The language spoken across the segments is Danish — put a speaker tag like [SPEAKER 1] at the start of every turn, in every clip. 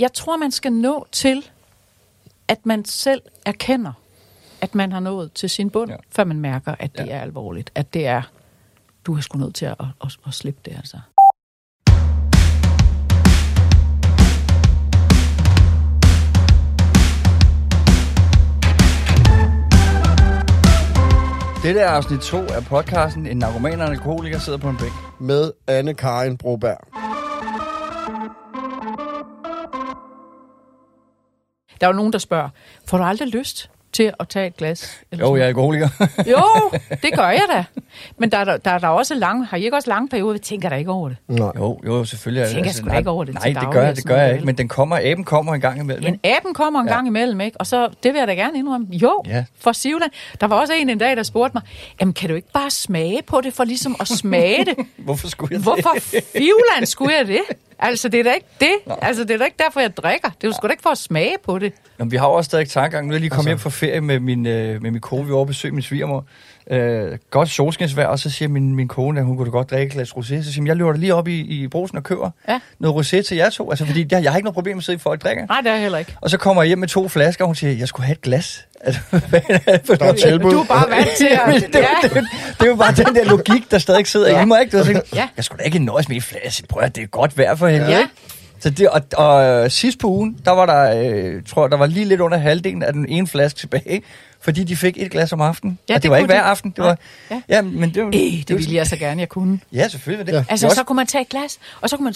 [SPEAKER 1] jeg tror, man skal nå til, at man selv erkender, at man har nået til sin bund,
[SPEAKER 2] Ja.
[SPEAKER 1] før man mærker, at det
[SPEAKER 2] Ja.
[SPEAKER 1] er alvorligt. At det er, du er sgu nødt til at, at, at, at slippe det, altså.
[SPEAKER 2] Dette er afsnit 2 af podcasten En narkoman og en alkoholiker sidder på en bænk.
[SPEAKER 3] med anne Karin Broberg.
[SPEAKER 1] Der er jo nogen, der spørger, får du aldrig lyst? Til at tage et glas? Eller
[SPEAKER 2] Jo,
[SPEAKER 1] sådan
[SPEAKER 2] jeg er alkoholiker.
[SPEAKER 1] Jo, det gør jeg da. Men der, er der, der er der også lange, har I ikke også lange perioder, vi tænker der ikke over det?
[SPEAKER 3] Nej.
[SPEAKER 2] jo, jo, selvfølgelig. det.
[SPEAKER 1] Tænker jeg sgu da
[SPEAKER 2] nej,
[SPEAKER 1] ikke over det
[SPEAKER 2] Nej,
[SPEAKER 1] til
[SPEAKER 2] det gør jeg, det gør jeg ikke. Men den kommer, aben kommer en gang imellem.
[SPEAKER 1] En aben kommer en
[SPEAKER 2] Ja.
[SPEAKER 1] gang imellem, ikke? Og så, det vil jeg da gerne indrømme. Jo,
[SPEAKER 2] Ja.
[SPEAKER 1] for Sivland. Der var også en en dag, der spurgte mig, jamen kan du ikke bare smage på det, for ligesom at smage det?
[SPEAKER 2] Hvorfor skulle jeg det?
[SPEAKER 1] Hvorfor fivland skulle jeg det? Altså, det er da ikke det. Altså, det er da ikke derfor, jeg drikker. Det er jo sgu da ikke for at smage på det.
[SPEAKER 2] Nå, vi har jo også stadig tankegang. Nu er jeg lige kommet
[SPEAKER 3] Altså.
[SPEAKER 2] hjem fra ferie med min, øh, med min kone. Vi var over at besøge min svigermor. Øh, godt solskinsvejr, og så siger min, min kone, at hun kunne da godt drikke et glas rosé. Så siger hun, jeg løber lige op i, i brosen og køber
[SPEAKER 1] Ja.
[SPEAKER 2] noget rosé til jer to. Altså, fordi jeg, jeg har ikke noget problem med at sidde, folk drikker.
[SPEAKER 1] Nej, det er jeg heller ikke.
[SPEAKER 2] Og så kommer jeg hjem med to flasker, og hun siger, jeg skulle have et glas. Altså, hvad er det for
[SPEAKER 3] Der er tilbud.
[SPEAKER 1] Du er bare vant til at...
[SPEAKER 2] det, det, det, det, er jo bare den der logik, der stadig sidder
[SPEAKER 1] Ja.
[SPEAKER 2] i mig. Ikke? Det var sådan,
[SPEAKER 1] Ja.
[SPEAKER 2] Jeg skulle da ikke nøjes med en flaske. Prøv at det er godt vejr for hende.
[SPEAKER 1] Ja.
[SPEAKER 2] Ikke? Så det, og, og øh, sidst på ugen, der var der, øh, tror der var lige lidt under halvdelen af den ene flaske tilbage, fordi de fik et glas om aftenen.
[SPEAKER 1] Ja,
[SPEAKER 2] og det,
[SPEAKER 1] det
[SPEAKER 2] var ikke hver aften. Det var,
[SPEAKER 1] Ja.
[SPEAKER 2] ja. men det var,
[SPEAKER 1] Øh,
[SPEAKER 2] det
[SPEAKER 1] det ville jeg så gerne, jeg kunne.
[SPEAKER 2] Ja, selvfølgelig var det.
[SPEAKER 3] Ja.
[SPEAKER 2] det
[SPEAKER 1] Altså,
[SPEAKER 2] er
[SPEAKER 1] så
[SPEAKER 2] også,
[SPEAKER 1] kunne man tage et glas, og så kunne man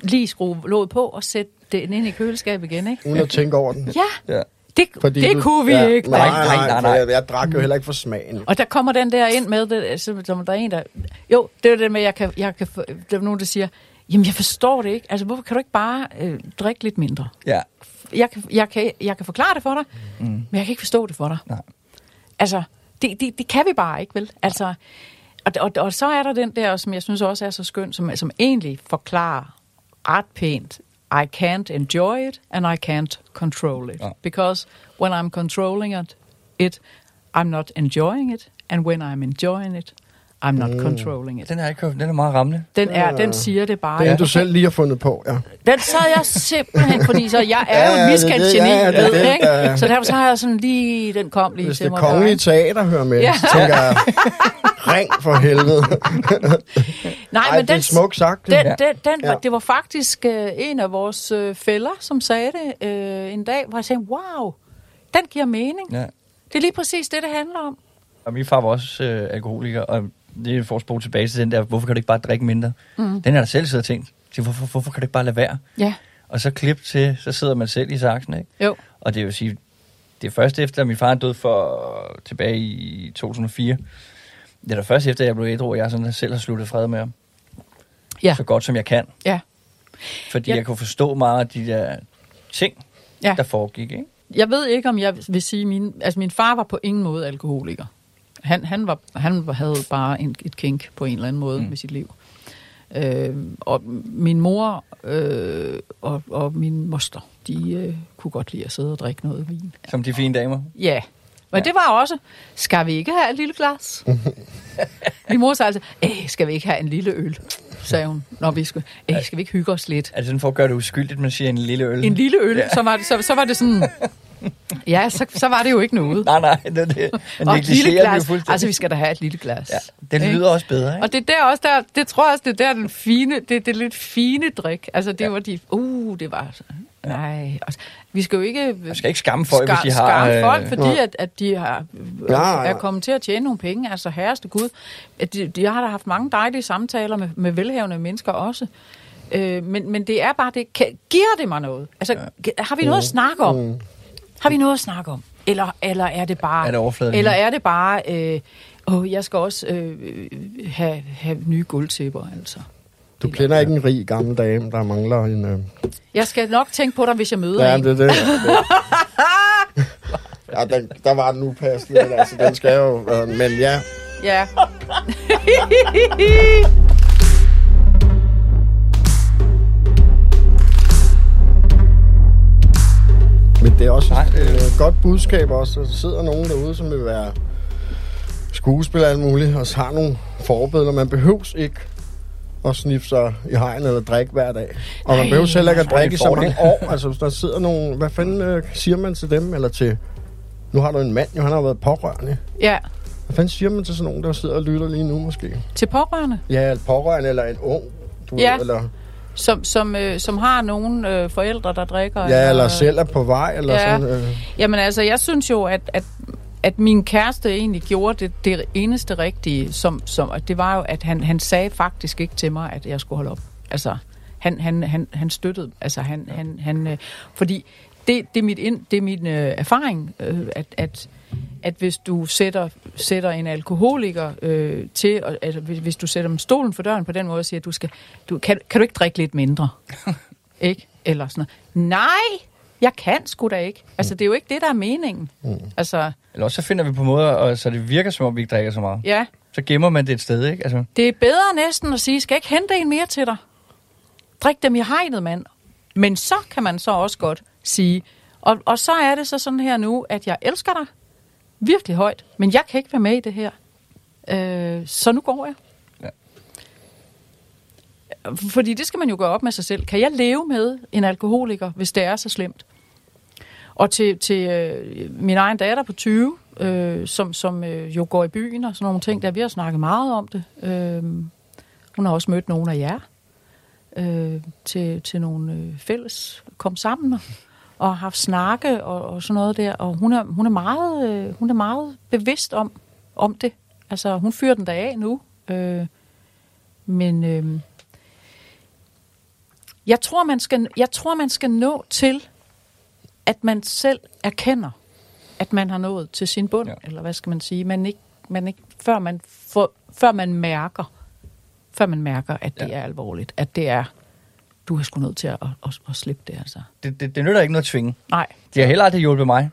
[SPEAKER 1] lige skrue låget på og sætte det ind i køleskabet igen, ikke?
[SPEAKER 3] Uden at tænke over den.
[SPEAKER 1] Ja,
[SPEAKER 2] ja.
[SPEAKER 1] det, det
[SPEAKER 3] du-
[SPEAKER 1] kunne vi
[SPEAKER 3] ja,
[SPEAKER 1] ikke.
[SPEAKER 3] Nej,
[SPEAKER 2] Nej,
[SPEAKER 3] nej,
[SPEAKER 2] nej,
[SPEAKER 3] nej. Jeg, jeg drak jo heller ikke for smagen.
[SPEAKER 1] Og der kommer den der ind med, det, som der er en, der... Jo, det er det med, jeg kan, jeg kan, der er nogen, der siger, jamen jeg forstår det ikke. Altså, hvorfor kan du ikke bare øh, drikke lidt mindre?
[SPEAKER 2] ja.
[SPEAKER 1] Jeg kan, jeg, kan, jeg kan forklare det for dig, mm. men jeg kan ikke forstå det for dig.
[SPEAKER 2] Nej.
[SPEAKER 1] Altså, det, det, det kan vi bare ikke, vel? Altså, og, og, og så er der den der, som jeg synes også er så skøn, som, som egentlig forklarer ret pænt, I can't enjoy it, and I can't control it.
[SPEAKER 2] Ja.
[SPEAKER 1] Because when I'm controlling it, it, I'm not enjoying it, and when I'm enjoying it, I'm not mm. controlling it.
[SPEAKER 2] Den er, ikke, den er meget rammende.
[SPEAKER 1] Den, er, den siger det bare.
[SPEAKER 3] Det er en, du selv lige har fundet på, ja.
[SPEAKER 1] Den sad jeg simpelthen, fordi så jeg er
[SPEAKER 3] Ja,
[SPEAKER 1] jo
[SPEAKER 3] ja,
[SPEAKER 1] et
[SPEAKER 3] det
[SPEAKER 1] miskendt
[SPEAKER 3] det,
[SPEAKER 1] geni,
[SPEAKER 3] ja, ja, det
[SPEAKER 1] ved,
[SPEAKER 3] det,
[SPEAKER 1] ikke?
[SPEAKER 3] ja, ja.
[SPEAKER 1] Så derfor så har jeg sådan lige, den kom lige
[SPEAKER 3] Hvis
[SPEAKER 1] til
[SPEAKER 3] det
[SPEAKER 1] mig.
[SPEAKER 3] kongelige
[SPEAKER 1] før,
[SPEAKER 3] teater hører med,
[SPEAKER 1] Ja.
[SPEAKER 3] så tænker jeg, ring for helvede.
[SPEAKER 1] Nej,
[SPEAKER 3] Ej,
[SPEAKER 1] men
[SPEAKER 3] det er
[SPEAKER 1] den,
[SPEAKER 3] smukt sagt.
[SPEAKER 1] den,
[SPEAKER 2] Ja.
[SPEAKER 1] den, den,
[SPEAKER 3] Ja.
[SPEAKER 1] ja. det var faktisk øh, en af vores øh, fælder, som sagde det øh, en dag, hvor jeg tænkte, wow, den giver mening.
[SPEAKER 2] Ja.
[SPEAKER 1] Det er lige præcis det, det handler om.
[SPEAKER 2] Og min far var også øh, alkoholiker, og det er for at spole tilbage til den der, hvorfor kan du ikke bare drikke mindre? Mm. Den har jeg da selv siddet og tænkt, til, hvorfor, hvorfor kan du ikke bare lade være?
[SPEAKER 1] Ja,
[SPEAKER 2] Og så klip til, så sidder man selv i saksen, ikke?
[SPEAKER 1] jo.
[SPEAKER 2] Og det vil sige, det er først efter, at min far døde for tilbage i 2004. Det er da først efter, at jeg blev ædru, og jeg sådan selv har sluttet fred med ham.
[SPEAKER 1] Ja.
[SPEAKER 2] Så godt som jeg kan.
[SPEAKER 1] Ja.
[SPEAKER 2] Fordi
[SPEAKER 1] Ja.
[SPEAKER 2] jeg kunne forstå meget af de der ting,
[SPEAKER 1] Ja.
[SPEAKER 2] der foregik, ikke?
[SPEAKER 1] Jeg ved ikke, om jeg vil sige, min, altså min far var på ingen måde alkoholiker. Han, han, var, han var- havde bare en, et kink på en eller anden måde mm. med sit liv. Øh, og min mor øh, og, og min moster, de øh, kunne godt lide at sidde og drikke noget vin.
[SPEAKER 2] Som de fine damer.
[SPEAKER 1] Ja, men ja. det var også, skal vi ikke have et lille glas? min mor sagde Æh, skal vi ikke have en lille øl? sagde hun, når vi skulle. Æh, skal vi ikke hygge os lidt?
[SPEAKER 2] Det sådan for at gøre det uskyldigt, man siger en lille øl?
[SPEAKER 1] En lille øl,
[SPEAKER 2] ja.
[SPEAKER 1] så, var det, så, så var det sådan... Ja, så, så var det jo ikke noget.
[SPEAKER 2] Nej, nej, det er det. Man
[SPEAKER 1] og et lille glas. Altså, vi skal da have et lille glas.
[SPEAKER 2] Ja, det
[SPEAKER 1] Ikke?
[SPEAKER 2] lyder også bedre, ikke?
[SPEAKER 1] Og det er der også der, det tror jeg også, det er der den fine, det, det er lidt fine drik. Altså, det
[SPEAKER 2] Ja.
[SPEAKER 1] var de, uh, det var, nej, altså, vi skal jo ikke...
[SPEAKER 2] Man skal ikke skamme folk, hvis de har...
[SPEAKER 1] Skamme
[SPEAKER 2] øh,
[SPEAKER 1] folk, fordi at, at de har,
[SPEAKER 3] Ja,
[SPEAKER 1] ja,
[SPEAKER 3] ja.
[SPEAKER 1] er kommet til at tjene nogle penge. Altså, herreste Gud. At de, de har da haft mange dejlige samtaler med, med velhavende mennesker også. Øh, men, men det er bare det, kan, giver det mig noget? Altså, ja. har vi noget at snakke om?
[SPEAKER 3] Mm.
[SPEAKER 1] Har vi noget at snakke om? Eller, eller er det bare...
[SPEAKER 2] Er det overfladen?
[SPEAKER 1] Eller er det bare... Øh, åh, jeg skal også øh, have, have nye guldtæpper, altså.
[SPEAKER 3] Du kender ikke en rig gammel dame, der mangler en... Øh...
[SPEAKER 1] Jeg skal nok tænke på dig, hvis jeg møder
[SPEAKER 3] Ja,
[SPEAKER 1] en.
[SPEAKER 3] det er det. Ja, den, der var den upassende, altså, den skal jo... Øh, men ja,
[SPEAKER 1] Ja.
[SPEAKER 3] men det er også
[SPEAKER 2] Nej,
[SPEAKER 3] et øh, godt budskab også. Der sidder nogen derude, som vil være skuespiller alt muligt, og har nogle forbilleder. Man behøves ikke og sniffe sig i hegn eller drikke hver dag. Og man
[SPEAKER 1] Ej,
[SPEAKER 3] behøver selv ikke at drikke i så mange år. Altså, hvis der sidder nogle... Hvad fanden øh, siger man til dem? Eller til... Nu har du en mand, jo, han har været pårørende.
[SPEAKER 1] Ja,
[SPEAKER 3] Hvad fanden siger man til sådan nogen, der sidder og lytter lige nu, måske?
[SPEAKER 1] til pårørende,
[SPEAKER 3] Ja, en pårørende eller en ung. Du
[SPEAKER 1] Ja.
[SPEAKER 3] ved, eller,
[SPEAKER 1] som, som, øh, som har nogle øh, forældre, der drikker.
[SPEAKER 3] ja, eller selv er på vej, eller
[SPEAKER 1] Ja.
[SPEAKER 3] sådan. Øh,
[SPEAKER 1] Jamen altså, jeg synes jo, at, at, at min kæreste egentlig gjorde det, det eneste rigtige, som, som, det var jo, at han, han sagde faktisk ikke til mig, at jeg skulle holde op. Altså, han, han, han, han støttede, altså han, ja. han, han øh, fordi det, det er, mit ind, det er min øh, erfaring, øh, at, at, at hvis du sætter, sætter en alkoholiker øh, til, og, altså, hvis, hvis du sætter dem stolen for døren på den måde og siger, at du skal, du, kan, kan du ikke drikke lidt mindre? ikke? Eller sådan noget. Nej, jeg kan sgu da ikke. Altså, det er jo ikke det, der er meningen. Mm. Altså,
[SPEAKER 2] Eller også så finder vi på måder, og så det virker som om, vi ikke drikker så meget.
[SPEAKER 1] ja,
[SPEAKER 2] Så gemmer man det et sted, ikke? Altså,
[SPEAKER 1] det er bedre næsten at sige, skal jeg ikke hente en mere til dig? Drik dem i hegnet, mand. Men så kan man så også godt sige, og, og så er det så sådan her nu, at jeg elsker dig virkelig højt, men jeg kan ikke være med i det her. Øh, så nu går jeg.
[SPEAKER 2] Ja.
[SPEAKER 1] Fordi det skal man jo gøre op med sig selv. Kan jeg leve med en alkoholiker, hvis det er så slemt? Og til, til øh, min egen datter på 20, øh, som, som øh, jo går i byen og sådan nogle ting, der vi har snakket meget om det. Øh, hun har også mødt nogle af jer øh, til, til nogle øh, fælles kom sammen og, har haft snakke og, og sådan noget der. Og hun er, hun er, meget, øh, hun er meget bevidst om, om det. Altså, hun fyrer den der af nu. Øh, men øh, jeg, tror, man skal, jeg tror, man skal nå til, at man selv erkender, at man har nået til sin bund,
[SPEAKER 2] Ja.
[SPEAKER 1] eller hvad skal man sige, man ikke, man ikke, før, man får, før man mærker, før man mærker, at det
[SPEAKER 2] ja.
[SPEAKER 1] er alvorligt, at det er, du har sgu nødt til at, at, at slippe det, altså.
[SPEAKER 2] det, det, det nytter ikke noget at tvinge.
[SPEAKER 1] Nej,
[SPEAKER 2] De har heller aldrig hjulpet mig.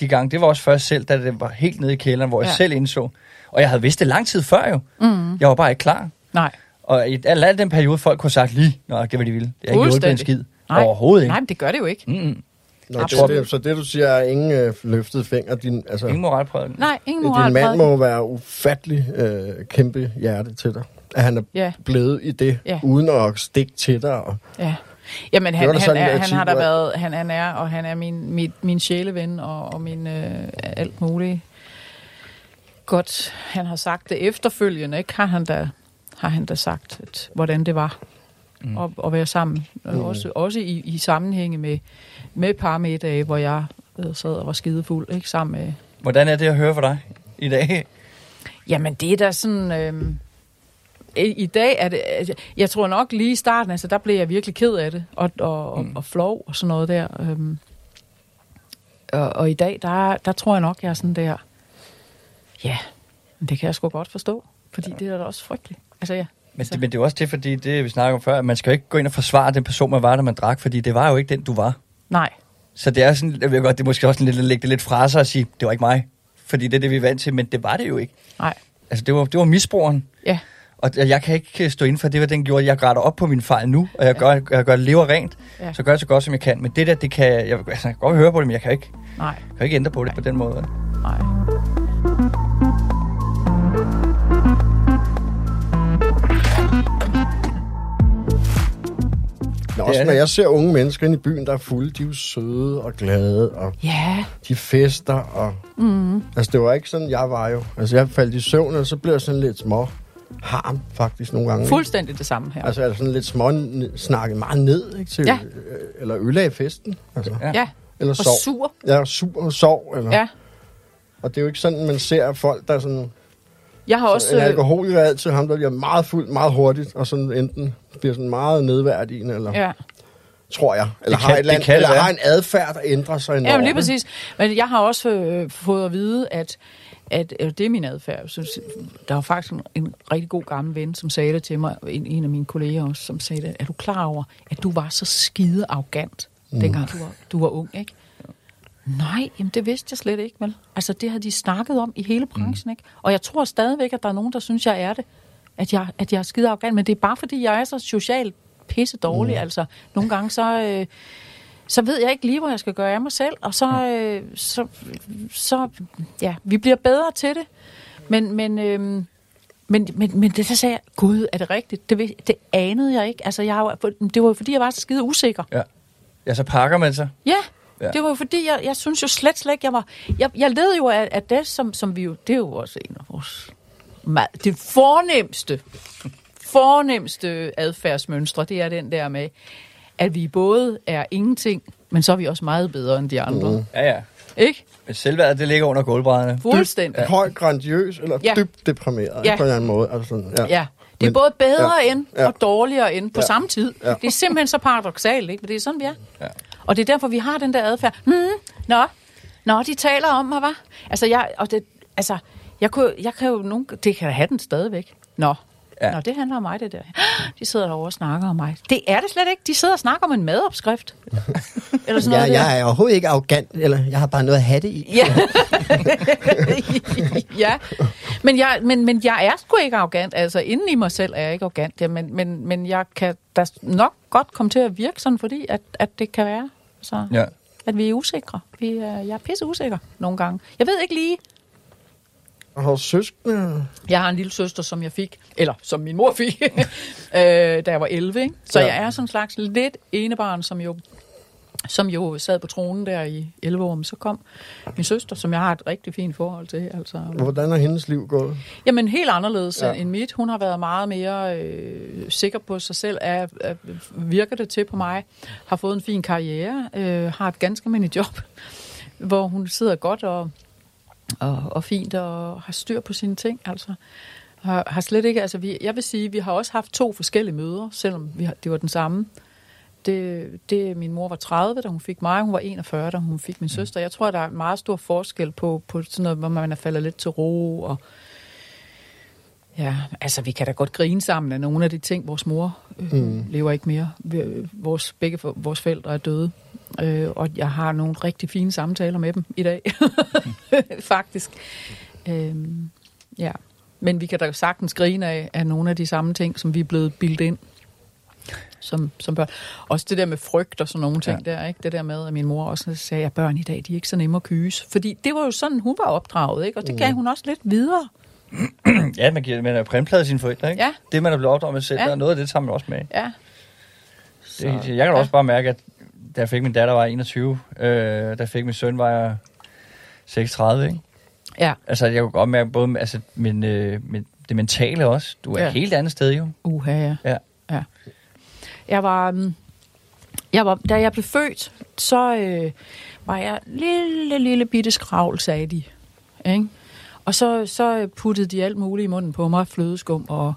[SPEAKER 2] De gange, det var også først selv, da det var helt nede i kælderen, hvor jeg
[SPEAKER 1] Ja.
[SPEAKER 2] selv indså. Og jeg havde vidst det lang tid før jo.
[SPEAKER 1] mm,
[SPEAKER 2] Jeg var bare ikke klar.
[SPEAKER 1] nej.
[SPEAKER 2] Og i al, al den periode, folk kunne have sagt lige, Nå, det var de ville. Jeg har ikke hjulpet en skid.
[SPEAKER 1] Nej.
[SPEAKER 2] Overhovedet ikke.
[SPEAKER 1] Nej, men det gør det jo ikke.
[SPEAKER 2] Mm-mm.
[SPEAKER 3] Nå, det,
[SPEAKER 1] Absolut.
[SPEAKER 3] det, så det, du siger, er ingen øh, løftet finger. Din, altså,
[SPEAKER 2] Ingen moralprøve.
[SPEAKER 1] Nej, ingen
[SPEAKER 3] din
[SPEAKER 1] moral.
[SPEAKER 3] mand må være ufattelig øh, kæmpe hjerte til dig. At han er
[SPEAKER 1] Ja,
[SPEAKER 3] blevet i det,
[SPEAKER 1] Ja.
[SPEAKER 3] uden at stikke til dig. Og,
[SPEAKER 1] ja. Jamen, han, han,
[SPEAKER 3] sådan,
[SPEAKER 1] er, han har da
[SPEAKER 3] hvor-
[SPEAKER 1] været, han, han er, og han er min, min, min sjæleven, og, og min øh, alt muligt. Godt, han har sagt det efterfølgende, ikke? Har han da, har han da sagt, at, hvordan det var
[SPEAKER 2] Mm.
[SPEAKER 1] at, at være sammen. Mm. Også, også i, i sammenhænge med, med parmiddage, hvor jeg øh, sad og var skidefuld, ikke? Sammen med...
[SPEAKER 2] Hvordan er det at høre for dig i dag?
[SPEAKER 1] Jamen, det er da sådan... Øh, i, dag er det... altså, Jeg tror nok lige i starten, altså, der blev jeg virkelig ked af det, og, og,
[SPEAKER 2] Mm.
[SPEAKER 1] mm. og flov og sådan noget der. Øhm, og, og i dag, der, der tror jeg nok, jeg er sådan der... Ja, men det kan jeg sgu godt forstå, fordi det er da også frygteligt. Altså, ja.
[SPEAKER 2] Men,
[SPEAKER 1] Så-
[SPEAKER 2] det, men det er jo også det, fordi det, vi snakker om før, at man skal jo ikke gå ind og forsvare den person, man var, da man drak, fordi det var jo ikke den, du var.
[SPEAKER 1] Nej,
[SPEAKER 2] Så det er sådan, jeg ved godt, det er måske også lidt at lægge det lidt fra sig og sige, det var ikke mig, fordi det er det, vi er vant til, men det var det jo ikke.
[SPEAKER 1] nej.
[SPEAKER 2] Altså, det var, det var misbrugeren.
[SPEAKER 1] Ja,
[SPEAKER 2] Og jeg kan ikke øh, stå inden for det, hvad den gjorde. Jeg retter op på min fejl nu, og jeg gør, jeg gør lever rent,
[SPEAKER 1] Ja.
[SPEAKER 2] så gør jeg så godt, som jeg kan. Men det der, det kan jeg, jeg, altså, jeg kan godt høre på det, men jeg kan ikke,
[SPEAKER 1] nej,
[SPEAKER 2] jeg kan ikke ændre på det på den måde.
[SPEAKER 1] nej.
[SPEAKER 3] Nå, også når jeg ser unge mennesker inde i byen, der er fulde, de er jo søde og glade, og
[SPEAKER 1] Ja,
[SPEAKER 3] de fester, og... Mm. Altså, det var ikke sådan, jeg var jo. Altså, jeg faldt i søvn, og så blev jeg sådan lidt små harm, faktisk, nogle gange. ikke?
[SPEAKER 1] fuldstændig det samme her.
[SPEAKER 3] Altså, er der sådan lidt små snakket meget ned, ikke? Til,
[SPEAKER 1] Ja.
[SPEAKER 3] øh, Eller ødelagde festen. Altså.
[SPEAKER 2] Ja.
[SPEAKER 1] Ja,
[SPEAKER 3] Eller
[SPEAKER 1] og
[SPEAKER 3] sov.
[SPEAKER 1] sur.
[SPEAKER 3] Ja, sur og sov. Eller.
[SPEAKER 1] Ja,
[SPEAKER 3] Og det er jo ikke sådan, man ser folk, der er sådan...
[SPEAKER 1] jeg har
[SPEAKER 3] Også,
[SPEAKER 1] også...
[SPEAKER 3] en
[SPEAKER 1] øh,
[SPEAKER 3] alkoholiker er altid ham, der bliver meget fuld, meget hurtigt, og sådan enten bliver sådan meget nedværdigende, eller
[SPEAKER 1] Ja.
[SPEAKER 3] tror jeg. Eller,
[SPEAKER 2] Det
[SPEAKER 3] har,
[SPEAKER 2] kan-
[SPEAKER 3] et andet,
[SPEAKER 2] kan
[SPEAKER 3] eller
[SPEAKER 2] være.
[SPEAKER 3] har en adfærd, der ændrer sig enormt.
[SPEAKER 1] Ja, men lige
[SPEAKER 3] ikke?
[SPEAKER 1] præcis. Men jeg har også øh, fået at vide, at, at øh, det er min adfærd. Jeg synes, der var faktisk en, en rigtig god gammel ven, som sagde det til mig, en, en af mine kolleger også, som sagde det, er du klar over, at du var så skide arrogant, mm. dengang du var, du var ung, ikke? Nej, jamen det vidste jeg slet ikke, vel? Altså, det har de snakket om i hele branchen, ikke? Og jeg tror stadigvæk, at der er nogen, der synes, jeg er det. At jeg, at jeg er skide arrogant, men det er bare, fordi jeg er så socialt pisse dårlig. Mm. Altså, nogle gange så... Øh, så ved jeg ikke lige, hvor jeg skal gøre af mig selv, og så, øh, så, så ja, vi bliver bedre til det. Men, men, øh, men, men, men det så sagde jeg, gud, er det rigtigt? Det, det anede jeg ikke. Altså, jeg, det var jo fordi, jeg var så skide usikker.
[SPEAKER 2] Ja. Ja, så pakker man sig.
[SPEAKER 1] Ja,
[SPEAKER 2] Ja.
[SPEAKER 1] ja. det var jo fordi, jeg, jeg synes jo slet, slet ikke, jeg var... Jeg, jeg led jo af, af det, som, som vi jo... Det er jo også en af vores... Meget, det fornemmeste, fornemmeste adfærdsmønstre, det er den der med, at vi både er ingenting, men så er vi også meget bedre end de andre. Mm.
[SPEAKER 2] Ja, ja.
[SPEAKER 1] Ikke?
[SPEAKER 2] Men selvværdet, det ligger under gulvbrædderne.
[SPEAKER 1] Fuldstændig.
[SPEAKER 3] Ja. Højt grandiøs, eller
[SPEAKER 1] Ja.
[SPEAKER 3] dybt deprimeret,
[SPEAKER 1] Ja.
[SPEAKER 3] på en eller anden måde. Altså sådan, ja.
[SPEAKER 1] Ja. Det er
[SPEAKER 3] Men-
[SPEAKER 1] både bedre
[SPEAKER 3] ja,
[SPEAKER 1] end
[SPEAKER 3] ja.
[SPEAKER 1] og dårligere end på
[SPEAKER 3] Ja.
[SPEAKER 1] samme tid.
[SPEAKER 3] Ja.
[SPEAKER 1] Det er simpelthen så paradoxalt, ikke? Men det er sådan, vi er.
[SPEAKER 2] Ja.
[SPEAKER 1] Og det er derfor, vi har den der adfærd. Hmm, nå, nå, de taler om mig, hva'? Altså, jeg, og det, altså, jeg, kunne, jeg kan jo nogen, det kan have den stadigvæk. Nå,
[SPEAKER 2] Ja.
[SPEAKER 1] nå, det handler om mig, det der. De sidder derovre og snakker om mig. Det er det slet ikke. De sidder og snakker om en madopskrift. Eller sådan
[SPEAKER 4] Jeg,
[SPEAKER 1] noget der.
[SPEAKER 4] jeg er overhovedet ikke arrogant, eller jeg har bare noget at have det i.
[SPEAKER 1] Ja. ja. Men jeg, men, men jeg er sgu ikke arrogant. Altså, inden i mig selv er jeg ikke arrogant. Ja, men, men, men jeg kan da nok godt komme til at virke sådan, fordi at, at det kan være, så,
[SPEAKER 2] Ja.
[SPEAKER 1] at vi er usikre. Vi er, jeg er pisse usikker nogle gange. Jeg ved ikke lige.
[SPEAKER 3] Og har søskende?
[SPEAKER 1] Jeg har en lille søster, som jeg fik, eller som min mor fik, øh, da jeg var 11. Ikke? Så
[SPEAKER 3] Ja.
[SPEAKER 1] jeg er en slags lidt enebarn, som jo som jo sad på tronen der i 11 år, men så kom min søster, som jeg har et rigtig fint forhold til. Altså,
[SPEAKER 3] Hvordan er hendes liv gået?
[SPEAKER 1] Jamen helt anderledes
[SPEAKER 3] Ja.
[SPEAKER 1] end mit. Hun har været meget mere øh, sikker på sig selv, er, er, virker det til på mig, har fået en fin karriere, øh, har et ganske almindeligt job, hvor hun sidder godt og, og, og fint og har styr på sine ting. Altså har, har slet ikke, altså vi, jeg vil sige, vi har også haft to forskellige møder, selvom vi har, det var den samme. Det, det, min mor var 30, da hun fik mig, hun var 41, da hun fik min søster. Jeg tror, der er en meget stor forskel på, på sådan noget, hvor man er faldet lidt til ro, og ja, altså vi kan da godt grine sammen af nogle af de ting, vores mor øh, mm. lever ikke mere. Vi, vores, begge vores forældre er døde, øh, og jeg har nogle rigtig fine samtaler med dem i dag, faktisk. Øh, ja. Men vi kan da sagtens grine af, af nogle af de samme ting, som vi er blevet bildet ind som, som børn. Også det der med frygt og sådan nogle ting
[SPEAKER 2] Ja.
[SPEAKER 1] der, ikke? Det der med, at min mor også sagde, at børn i dag, de er ikke så nemme at kyse. Fordi det var jo sådan, hun var opdraget, ikke? Og det gav hun også lidt videre.
[SPEAKER 2] Ja, man, giver, man er printpladet sine forældre, ikke?
[SPEAKER 1] Ja.
[SPEAKER 2] Det, man er blevet opdraget med selv,
[SPEAKER 1] Ja.
[SPEAKER 2] ja. noget af det tager man også med.
[SPEAKER 1] Ja.
[SPEAKER 2] Det, jeg kan da
[SPEAKER 1] ja.
[SPEAKER 2] også bare mærke, at da jeg fik min datter, var jeg 21. Øh, da jeg fik min søn, var jeg 36, ikke?
[SPEAKER 1] Ja.
[SPEAKER 2] Altså, jeg kunne godt mærke både altså, min, øh, min, det mentale også. Du er
[SPEAKER 1] Ja.
[SPEAKER 2] et helt andet sted, jo.
[SPEAKER 1] Uha, ja.
[SPEAKER 2] Ja.
[SPEAKER 1] ja. Jeg var, mm, jeg var, da jeg blev født, så øh, var jeg lille, lille bitte skravl, sagde de. Ikke? Og så, så puttede de alt muligt i munden på mig, flødeskum og,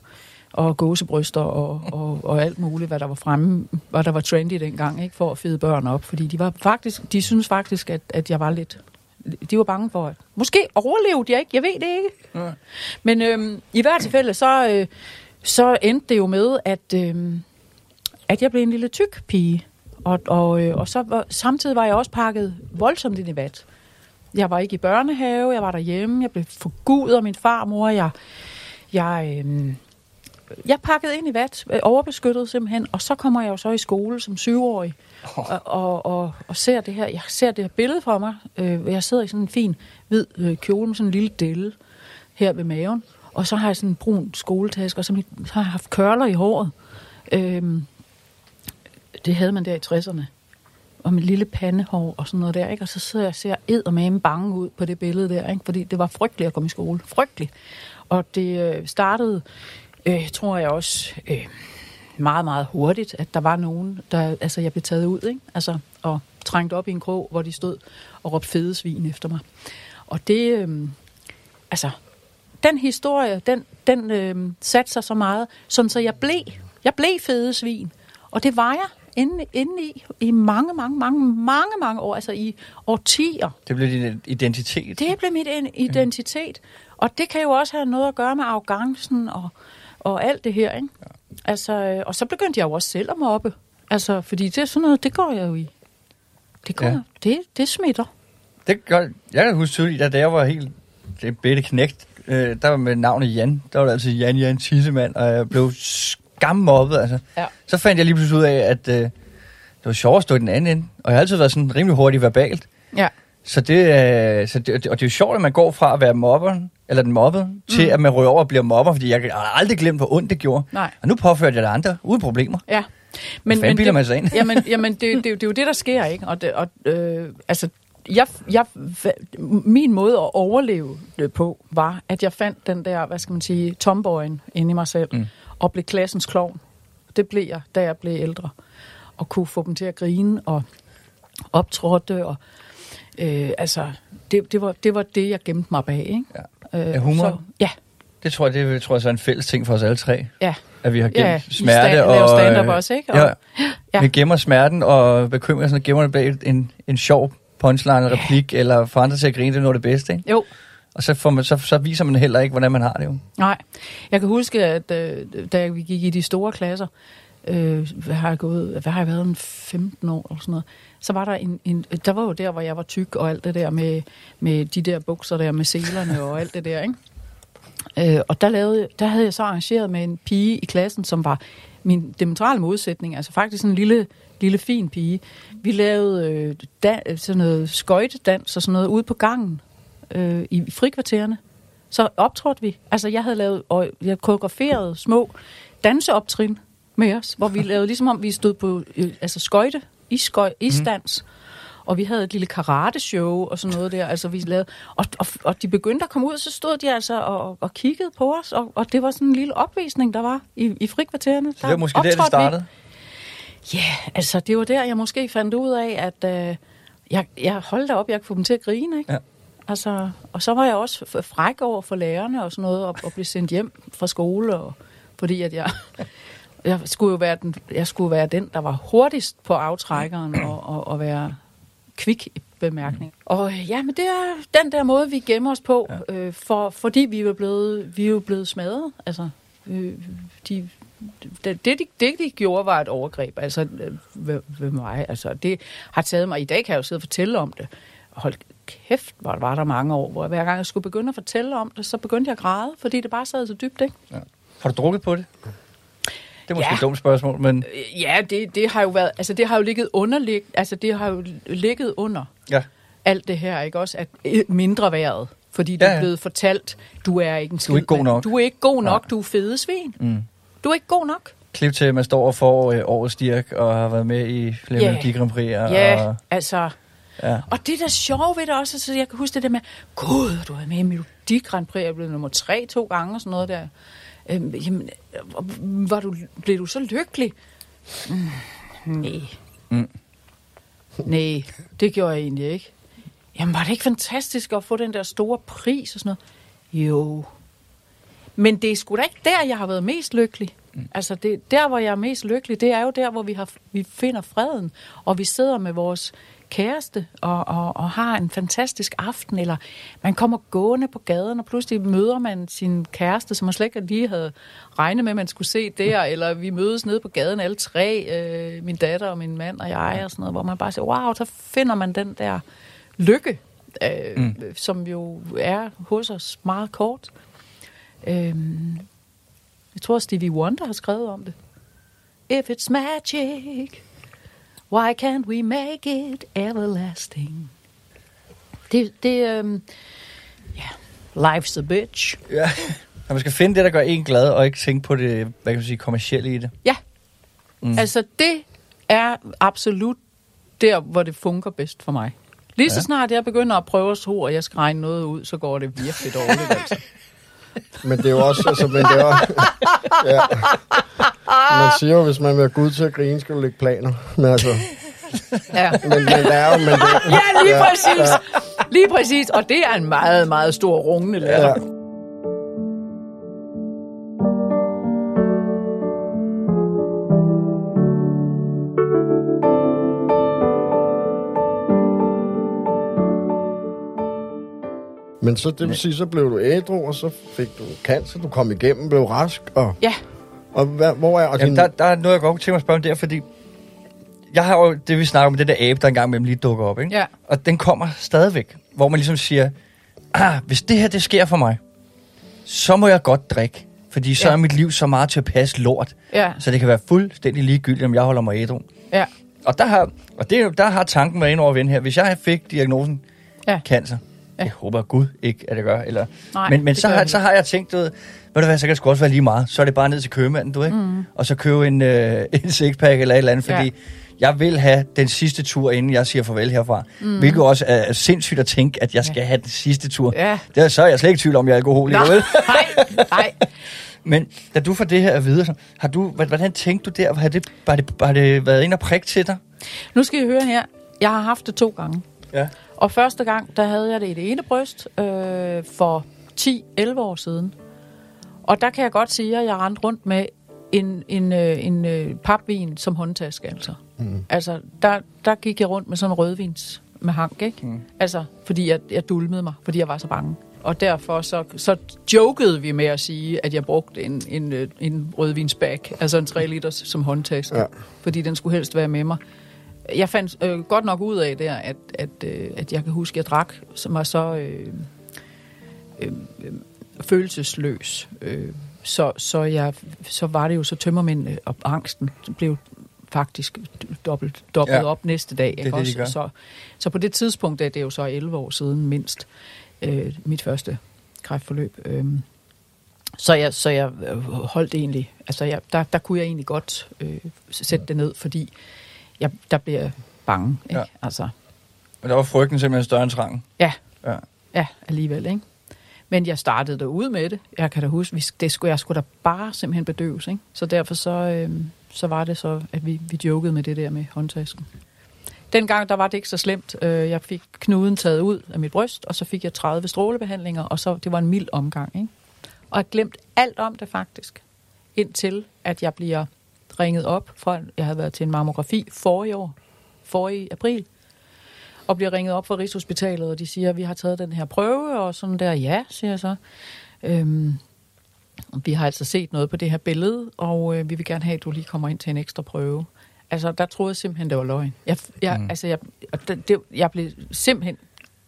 [SPEAKER 1] og gåsebryster og, og, og alt muligt, hvad der var fremme, hvad der var trendy dengang, ikke, for at fede børn op. Fordi de var faktisk, de synes faktisk, at, at jeg var lidt, de var bange for, at måske overlevede jeg ikke, jeg ved det ikke.
[SPEAKER 2] Ja.
[SPEAKER 1] Men øhm, i hvert tilfælde, så, øh, så endte det jo med, at, øhm, at jeg blev en lille tyk pige. Og, og, øh, og så var, samtidig var jeg også pakket voldsomt ind i vat. Jeg var ikke i børnehave, jeg var derhjemme, jeg blev forgudet af min farmor, jeg, jeg, øhm, jeg pakkede ind i vat, øh, overbeskyttet simpelthen, og så kommer jeg jo så i skole som syvårig, og, og, og, og ser det her, jeg ser det her billede for mig, øh, jeg sidder i sådan en fin hvid øh, kjole med sådan en lille delle her ved maven, og så har jeg sådan en brun skoletaske, og så, har jeg haft kørler i håret. Øhm, det havde man der i 60'erne. Og med lille pandehår og sådan noget der, ikke? Og så sidder jeg og ser eddermame bange ud på det billede der, ikke? Fordi det var frygteligt at komme i skole. Frygteligt. Og det øh, startede, øh, tror jeg også, øh, meget, meget hurtigt, at der var nogen, der, altså jeg blev taget ud, ikke? Altså, og trængt op i en krog, hvor de stod og råbte fede svin efter mig. Og det, øh, altså, den historie, den, den øh, satte sig så meget, sådan så jeg blev, jeg blev fede svin. Og det var jeg inde, inde i, i mange, mange, mange, mange, mange år, altså i årtier.
[SPEAKER 2] Det blev din identitet.
[SPEAKER 1] Det blev mit en- identitet. Og det kan jo også have noget at gøre med arrogancen og, og alt det her, ikke? Altså, øh, og så begyndte jeg jo også selv at mobbe. Altså, fordi det er sådan noget, det går jeg jo i. Det går,
[SPEAKER 2] Ja.
[SPEAKER 1] ja. det, det smitter.
[SPEAKER 2] Det gør, jeg kan huske tydeligt, at da jeg var helt det bitte knægt, øh, der var med navnet Jan, der var det altid Jan Jan Tissemand, og jeg blev skammobbet, altså.
[SPEAKER 1] Ja.
[SPEAKER 2] Så fandt jeg lige pludselig ud af, at øh, det var sjovt at stå i den anden ende, og jeg har altid været sådan rimelig hurtig verbalt.
[SPEAKER 1] Ja.
[SPEAKER 2] Så det, øh, så det, og det er jo sjovt, at man går fra at være mobberen eller den mobbede, til at man ryger over og bliver mobber, fordi jeg har aldrig glemt, hvor ondt det gjorde.
[SPEAKER 1] Nej.
[SPEAKER 2] Og nu påførte jeg det andre uden problemer.
[SPEAKER 1] Ja.
[SPEAKER 2] fanden bilder
[SPEAKER 1] det,
[SPEAKER 2] man sig ind?
[SPEAKER 1] jamen, jamen det, det, det, det er jo det, der sker, ikke? Og, det, og øh, altså, jeg, jeg, min måde at overleve det på, var, at jeg fandt den der, hvad skal man sige, tomboyen inde i mig selv, mm. og blev klassens klovn. Det blev jeg, da jeg blev ældre. Og kunne få dem til at grine, og optrådte, og øh, altså, det, det, var, det var det, jeg gemte mig bag, ikke?
[SPEAKER 2] Ja.
[SPEAKER 1] Øh,
[SPEAKER 2] Er humor?
[SPEAKER 1] Så, ja,
[SPEAKER 2] Det tror jeg, det er, tror jeg, så er en fælles ting for os alle tre.
[SPEAKER 1] ja.
[SPEAKER 2] At vi har gemt
[SPEAKER 1] Ja,
[SPEAKER 2] ja, smerte
[SPEAKER 1] stand-
[SPEAKER 2] og...
[SPEAKER 1] stand-up
[SPEAKER 2] øh,
[SPEAKER 1] også, ikke? Og-
[SPEAKER 2] Ja,
[SPEAKER 1] Ja.
[SPEAKER 2] vi gemmer smerten og bekymrer og gemmer det bag en, en sjov punchline, replik, eller får andre til at grine, det er noget af det bedste, ikke?
[SPEAKER 1] Jo,
[SPEAKER 2] Og så, får man, så, så viser man heller ikke, hvordan man har det jo.
[SPEAKER 1] Nej, jeg kan huske, at øh, da vi gik i de store klasser, øh, hvad har jeg gået, hvad har jeg været, en 15 år eller sådan noget, så var der en, en, der var jo der, hvor jeg var tyk og alt det der med, med de der bukser der med selerne og alt det der, ikke? Øh, og der, lavede, der havde jeg så arrangeret med en pige i klassen, som var min dementrale modsætning, altså faktisk en lille, lille fin pige. Vi lavede øh, da, sådan noget skøjtedans og sådan noget ude på gangen øh, i, i frikvartererne. Så optrådte vi. Altså jeg havde lavet, og jeg koreograferede små danseoptrin med os, hvor vi lavede ligesom om vi stod på øh, altså skøjte, isskøj, isdans. Mm. Og vi havde et lille karate-show og sådan noget der. Altså, vi lavede, og, og, og de begyndte at komme ud, så stod de altså og, og kiggede på os. Og, og det var sådan en lille opvisning, der var i, i frikvartererne.
[SPEAKER 2] Så det var måske der, det startede.
[SPEAKER 1] Ja, altså det var der, jeg måske fandt ud af, at øh, jeg, jeg holdt op, jeg kunne få dem til at grine, ikke?
[SPEAKER 2] Ja.
[SPEAKER 1] Altså, og så var jeg også fræk over for lærerne og sådan noget, og, og blev sendt hjem fra skole, og, fordi at jeg, jeg, skulle jo være den, jeg skulle være den, der var hurtigst på aftrækkeren og, og, og være kvik i bemærkning. Og øh, ja, men det er den der måde, vi gemmer os på, ja. øh, for, fordi vi er jo blevet, vi er jo blevet smadret. Altså, øh, de, det, det, de, det, de gjorde, var et overgreb. Altså, øh, ved, ved mig. Altså, det har taget mig... I dag kan jeg jo sidde og fortælle om det. Hold kæft, hvor var der mange år, hvor hver gang jeg skulle begynde at fortælle om det, så begyndte jeg at græde, fordi det bare sad så dybt, ikke?
[SPEAKER 2] Har du drukket på det? Det er måske
[SPEAKER 1] Ja.
[SPEAKER 2] et dumt spørgsmål, men
[SPEAKER 1] Øh, Ja, det, det har jo været... Altså, det har jo ligget underlig, Altså, det har jo ligget under
[SPEAKER 2] ja.
[SPEAKER 1] alt det her, ikke også? At øh, mindre været. Fordi du
[SPEAKER 2] Ja,
[SPEAKER 1] ja,
[SPEAKER 2] ja.
[SPEAKER 1] er blevet fortalt, du er ikke en skid,
[SPEAKER 2] ikke god nok.
[SPEAKER 1] Du er ikke god nok,
[SPEAKER 2] Nej.
[SPEAKER 1] du er fede svin.
[SPEAKER 2] Mm.
[SPEAKER 1] Du er ikke god nok.
[SPEAKER 2] klip til, at man står og får øh, årets dirk, og har været med i flere yeah. Melodi Grand Prix. Og,
[SPEAKER 1] Ja, altså...
[SPEAKER 2] ja.
[SPEAKER 1] Og det der sjove ved det også, så jeg kan huske det der med, gud, du har været med i Melodi Grand Prix, jeg blev nummer tre to gange og sådan noget der. Øhm, jamen, øh, var du, blev du så lykkelig? Mm, nej.
[SPEAKER 2] Mm.
[SPEAKER 1] Nej, det gjorde jeg egentlig ikke. Jamen, var det ikke fantastisk at få den der store pris og sådan noget? Jo. Men det er sgu da ikke der, jeg har været mest lykkelig. Mm. Altså, det, der, hvor jeg er mest lykkelig, det er jo der, hvor vi, har, vi finder freden, og vi sidder med vores kæreste og, og, og har en fantastisk aften, eller man kommer gående på gaden, og pludselig møder man sin kæreste, som man slet ikke lige havde regnet med, at man skulle se der, eller vi mødes nede på gaden alle tre, øh, min datter og min mand og jeg, og sådan noget, hvor man bare siger, wow, så finder man den der lykke, øh, mm. som jo er hos os meget kort. Øhm, jeg tror, Stevie Wonder har skrevet om det. If it's magic, why can't we make it everlasting? Det, det øhm, ja, life's a bitch.
[SPEAKER 2] ja. Og man skal finde det, der gør en glad, og ikke tænke på det, hvad kan man sige, kommercielle i det.
[SPEAKER 1] Ja,
[SPEAKER 2] mm.
[SPEAKER 1] altså det er absolut der, hvor det fungerer bedst for mig. Lige så
[SPEAKER 2] Ja.
[SPEAKER 1] snart jeg begynder at prøve at tro, at jeg skal regne noget ud, så går det virkelig dårligt. Altså.
[SPEAKER 3] Men det er jo også, altså, men det er jo, ja. Man siger jo, hvis man vil have Gud til at grine, skal du lægge planer. Men altså,
[SPEAKER 1] Ja.
[SPEAKER 3] men, men det er jo, men det,
[SPEAKER 1] ja, lige præcis. Lige præcis. Og det er en meget, meget stor rungende lærer.
[SPEAKER 3] ja. Men så det vil sige, så blev du ædru, og så fik du cancer, du kom igennem, blev rask, og,
[SPEAKER 1] Ja,
[SPEAKER 3] og hvad, hvor er og
[SPEAKER 2] Jamen,
[SPEAKER 3] din,
[SPEAKER 2] der, der er noget, jeg godt kunne tænke mig at spørge om der, fordi jeg har jo det, vi snakker om, det der abe, der engang mellem lige dukker op, ikke?
[SPEAKER 1] Ja.
[SPEAKER 2] Og den kommer stadigvæk, hvor man ligesom siger, ah, hvis det her, det sker for mig, så må jeg godt drikke, fordi så
[SPEAKER 1] Ja.
[SPEAKER 2] er mit liv så meget til at passe lort,
[SPEAKER 1] ja,
[SPEAKER 2] så det kan være fuldstændig ligegyldigt, om jeg holder mig ædru.
[SPEAKER 1] ja,
[SPEAKER 2] Og der har, og det, er jo- der har tanken været ind over ven her. Hvis jeg fik diagnosen
[SPEAKER 1] Ja.
[SPEAKER 2] cancer, Ja. Jeg håber Gud ikke, at det gør. Eller...
[SPEAKER 1] Nej,
[SPEAKER 2] men men så, har, så har jeg tænkt, du ved, ved du hvad, så kan det sgu også være lige meget. Så er det bare ned til købmanden, du ikke? Mm. Og så købe en, øh, en sixpack eller et eller andet, fordi
[SPEAKER 1] Ja.
[SPEAKER 2] jeg vil have den sidste tur, inden jeg siger farvel herfra. Mm. Hvilket også er, sindssygt at tænke, at jeg skal have den sidste tur.
[SPEAKER 1] Ja.
[SPEAKER 2] Det er, så er jeg slet ikke tvivl om, jeg er alkoholiker, vel?
[SPEAKER 1] nej, nej.
[SPEAKER 2] Men da du får det her at vide, så, har du, hvordan tænkte du der? Har det, har det, har det været en og prik til dig?
[SPEAKER 1] Nu skal I høre her. Jeg har haft det to gange.
[SPEAKER 2] Ja.
[SPEAKER 1] Og første gang, der havde jeg det i det ene bryst øh, for 10-11 år siden. Og der kan jeg godt sige, at jeg rendte rundt med en, en, øh, en øh, papvin som håndtaske, altså. Mm. Altså, der, der gik jeg rundt med sådan en rødvins med hank, ikke? Mm. Altså, fordi jeg, jeg dulmede mig, fordi jeg var så bange. Og derfor så, så jokede vi med at sige, at jeg brugte en, en, øh, en rødvinsbag, altså en 3 liters som håndtaske,
[SPEAKER 3] Ja.
[SPEAKER 1] ja. fordi den skulle helst være med mig. Jeg fandt øh, godt nok ud af der, at, at, øh, at jeg kan huske, at jeg drak, som var så øh, øh, øh, følelsesløs. Øh, så, så, jeg, så var det jo så tømmermænd, og angsten blev faktisk dobbelt, dobbelt
[SPEAKER 2] Ja.
[SPEAKER 1] op næste dag.
[SPEAKER 2] er det, de
[SPEAKER 1] Også?
[SPEAKER 2] gør.
[SPEAKER 1] så, så på det tidspunkt, er det jo så 11 år siden mindst, øh, mit første kræftforløb. Øh, så jeg, så jeg øh, holdt egentlig, altså jeg, der, der kunne jeg egentlig godt øh, sætte det ned, fordi jeg, der bliver jeg bange. Ikke?
[SPEAKER 2] Ja.
[SPEAKER 1] Altså,
[SPEAKER 2] Og der var frygten simpelthen større end trangen.
[SPEAKER 1] ja,
[SPEAKER 2] Ja.
[SPEAKER 1] ja, alligevel. Ikke? Men jeg startede der ud med det. Jeg kan da huske, det skulle, jeg skulle da bare simpelthen bedøves. Ikke? Så derfor så, øh, så var det så, at vi, vi jokede med det der med håndtasken. Dengang der var det ikke så slemt. Øh, Jeg fik knuden taget ud af mit bryst, og så fik jeg 30 strålebehandlinger, og så det var en mild omgang. Ikke? Og jeg glemt alt om det faktisk, indtil at jeg bliver ringet op fra, jeg havde været til en mammografi forrige år, forrige april, og bliver ringet op fra Rigshospitalet, og de siger, at vi har taget den her prøve, og sådan der, ja, siger jeg så. Øhm, vi har altså set noget på det her billede, og øh, vi vil gerne have, at du lige kommer ind til en ekstra prøve. Altså, der troede jeg simpelthen, det var løgn. Jeg, jeg, mm. altså, jeg, det, jeg blev simpelthen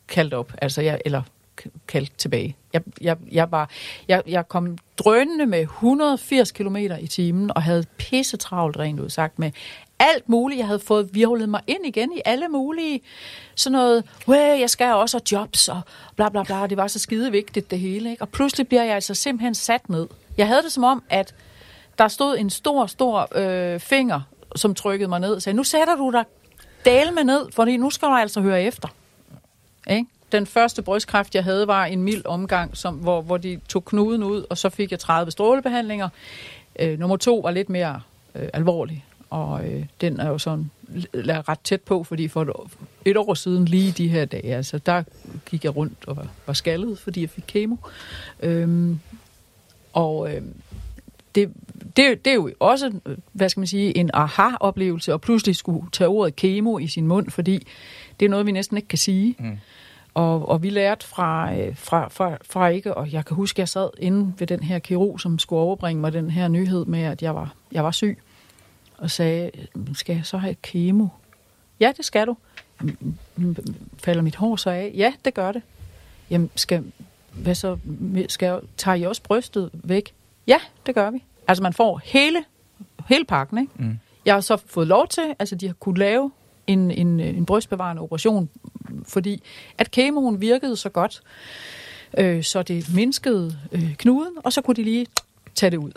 [SPEAKER 1] kaldt op, altså jeg, eller k- kaldt tilbage. Jeg, jeg, jeg, var, jeg, jeg kom drønende med 180 km i timen, og havde pisse travlt rent ud sagt med alt muligt. Jeg havde fået virvlet mig ind igen i alle mulige sådan noget, Way, jeg skal også have jobs, og bla bla bla. Det var så skide vigtigt det hele. Ikke? Og pludselig bliver jeg altså simpelthen sat ned. Jeg havde det som om, at der stod en stor, stor øh, finger, som trykkede mig ned og sagde, nu sætter du dig dale med ned, fordi nu skal du altså høre efter. Ikke? Den første brystkræft, jeg havde, var en mild omgang, som, hvor, hvor de tog knuden ud, og så fik jeg 30 strålebehandlinger. Øh, nummer to var lidt mere øh, alvorlig, og øh, den er jo sådan l- ret tæt på, fordi for et, år- et år siden, lige de her dage, altså, der gik jeg rundt og var, var skaldet, fordi jeg fik kemo. Øhm, og øh, det, det, det er jo også, hvad skal man sige, en aha-oplevelse, og pludselig skulle tage ordet kemo i sin mund, fordi det er noget, vi næsten ikke kan sige.
[SPEAKER 2] Mm.
[SPEAKER 1] Og, og vi lærte fra, øh, fra, fra, fra ikke, og jeg kan huske, at jeg sad inde ved den her kirurg, som skulle overbringe mig den her nyhed med, at jeg var, jeg var syg, og sagde, skal jeg så have kemo? Ja, det skal du. Jamen, falder mit hår så af? Ja, det gør det. Jamen, skal, hvad så? Skal jeg, tager I også brystet væk? Ja, det gør vi. Altså, man får hele, hele pakken, ikke?
[SPEAKER 2] Mm.
[SPEAKER 1] Jeg har så fået lov til, altså de har kunnet lave en, en, en brystbevarende operation, fordi at kemoen virkede så godt, øh, så det mindskede øh, knuden, og så kunne de lige tage det ud.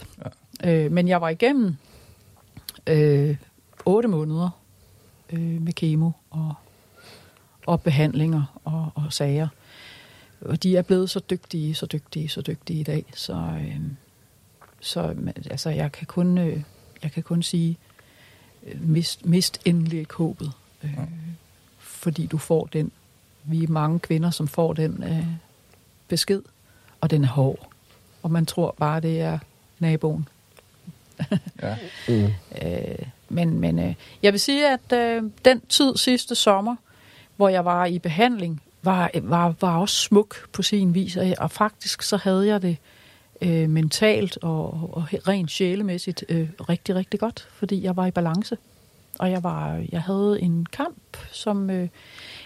[SPEAKER 1] Ja. Øh, men jeg var igennem øh, otte måneder øh, med kemo og, og behandlinger og, og sager. Og de er blevet så dygtige, så dygtige, så dygtige i dag, så, øh, så altså, jeg kan kun, øh, jeg kan kun sige, øh, mist, mist endelig ikke håbet, øh, fordi du får den. Vi er mange kvinder, som får den øh, besked, og den er hård. Og man tror bare, det er naboen.
[SPEAKER 2] Ja.
[SPEAKER 3] Mm.
[SPEAKER 1] Øh, men men øh, jeg vil sige, at øh, den tid sidste sommer, hvor jeg var i behandling, var, var, var også smuk på sin vis. Og, og faktisk så havde jeg det øh, mentalt og, og rent sjælemæssigt øh, rigtig, rigtig godt, fordi jeg var i balance. Og jeg, var, jeg havde en kamp, som, øh,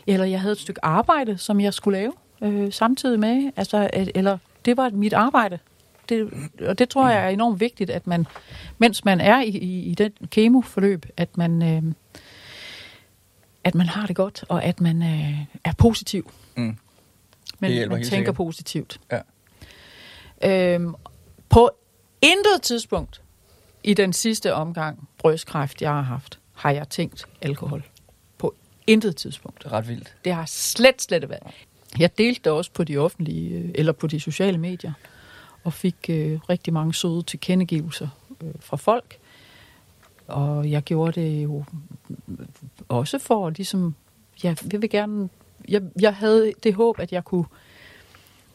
[SPEAKER 1] eller jeg havde et stykke arbejde, som jeg skulle lave øh, samtidig med. Altså, at- eller det var mit arbejde. Det, og det tror jeg er enormt vigtigt, at man, mens man er i, i, i den kemoforløb, at man, øh, at man har det godt, og at man øh, er positiv.
[SPEAKER 2] Mm.
[SPEAKER 1] Men man tænker
[SPEAKER 2] sikkert.
[SPEAKER 1] positivt.
[SPEAKER 2] Ja.
[SPEAKER 1] Øhm, på intet tidspunkt i den sidste omgang brystkræft, jeg har haft, har jeg tænkt alkohol. På intet tidspunkt.
[SPEAKER 2] Det er ret vildt.
[SPEAKER 1] Det har slet, slet været. Jeg delte det også på de offentlige, øh, eller på de sociale medier, og fik øh, rigtig mange søde tilkendegivelser øh, fra folk. Og jeg gjorde det jo også for ligesom, jeg, jeg vil gerne, jeg, jeg havde det håb, at jeg kunne,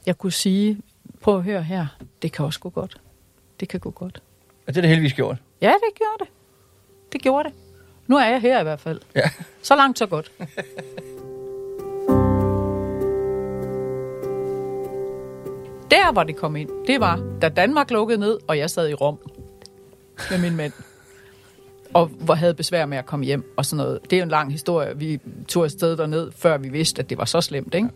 [SPEAKER 1] jeg kunne sige, prøv at høre her, det kan også gå godt. Det kan gå godt.
[SPEAKER 2] Og det er det heldigvis gjort.
[SPEAKER 1] Ja, det gjorde det. Det gjorde det. Nu er jeg her i hvert fald.
[SPEAKER 2] Ja.
[SPEAKER 1] Så langt, så godt. Der, hvor det kom ind, det var, da Danmark lukkede ned, og jeg sad i Rom med min mand. Og hvor havde besvær med at komme hjem og sådan noget. Det er jo en lang historie. Vi tog afsted derned, før vi vidste, at det var så slemt, ikke?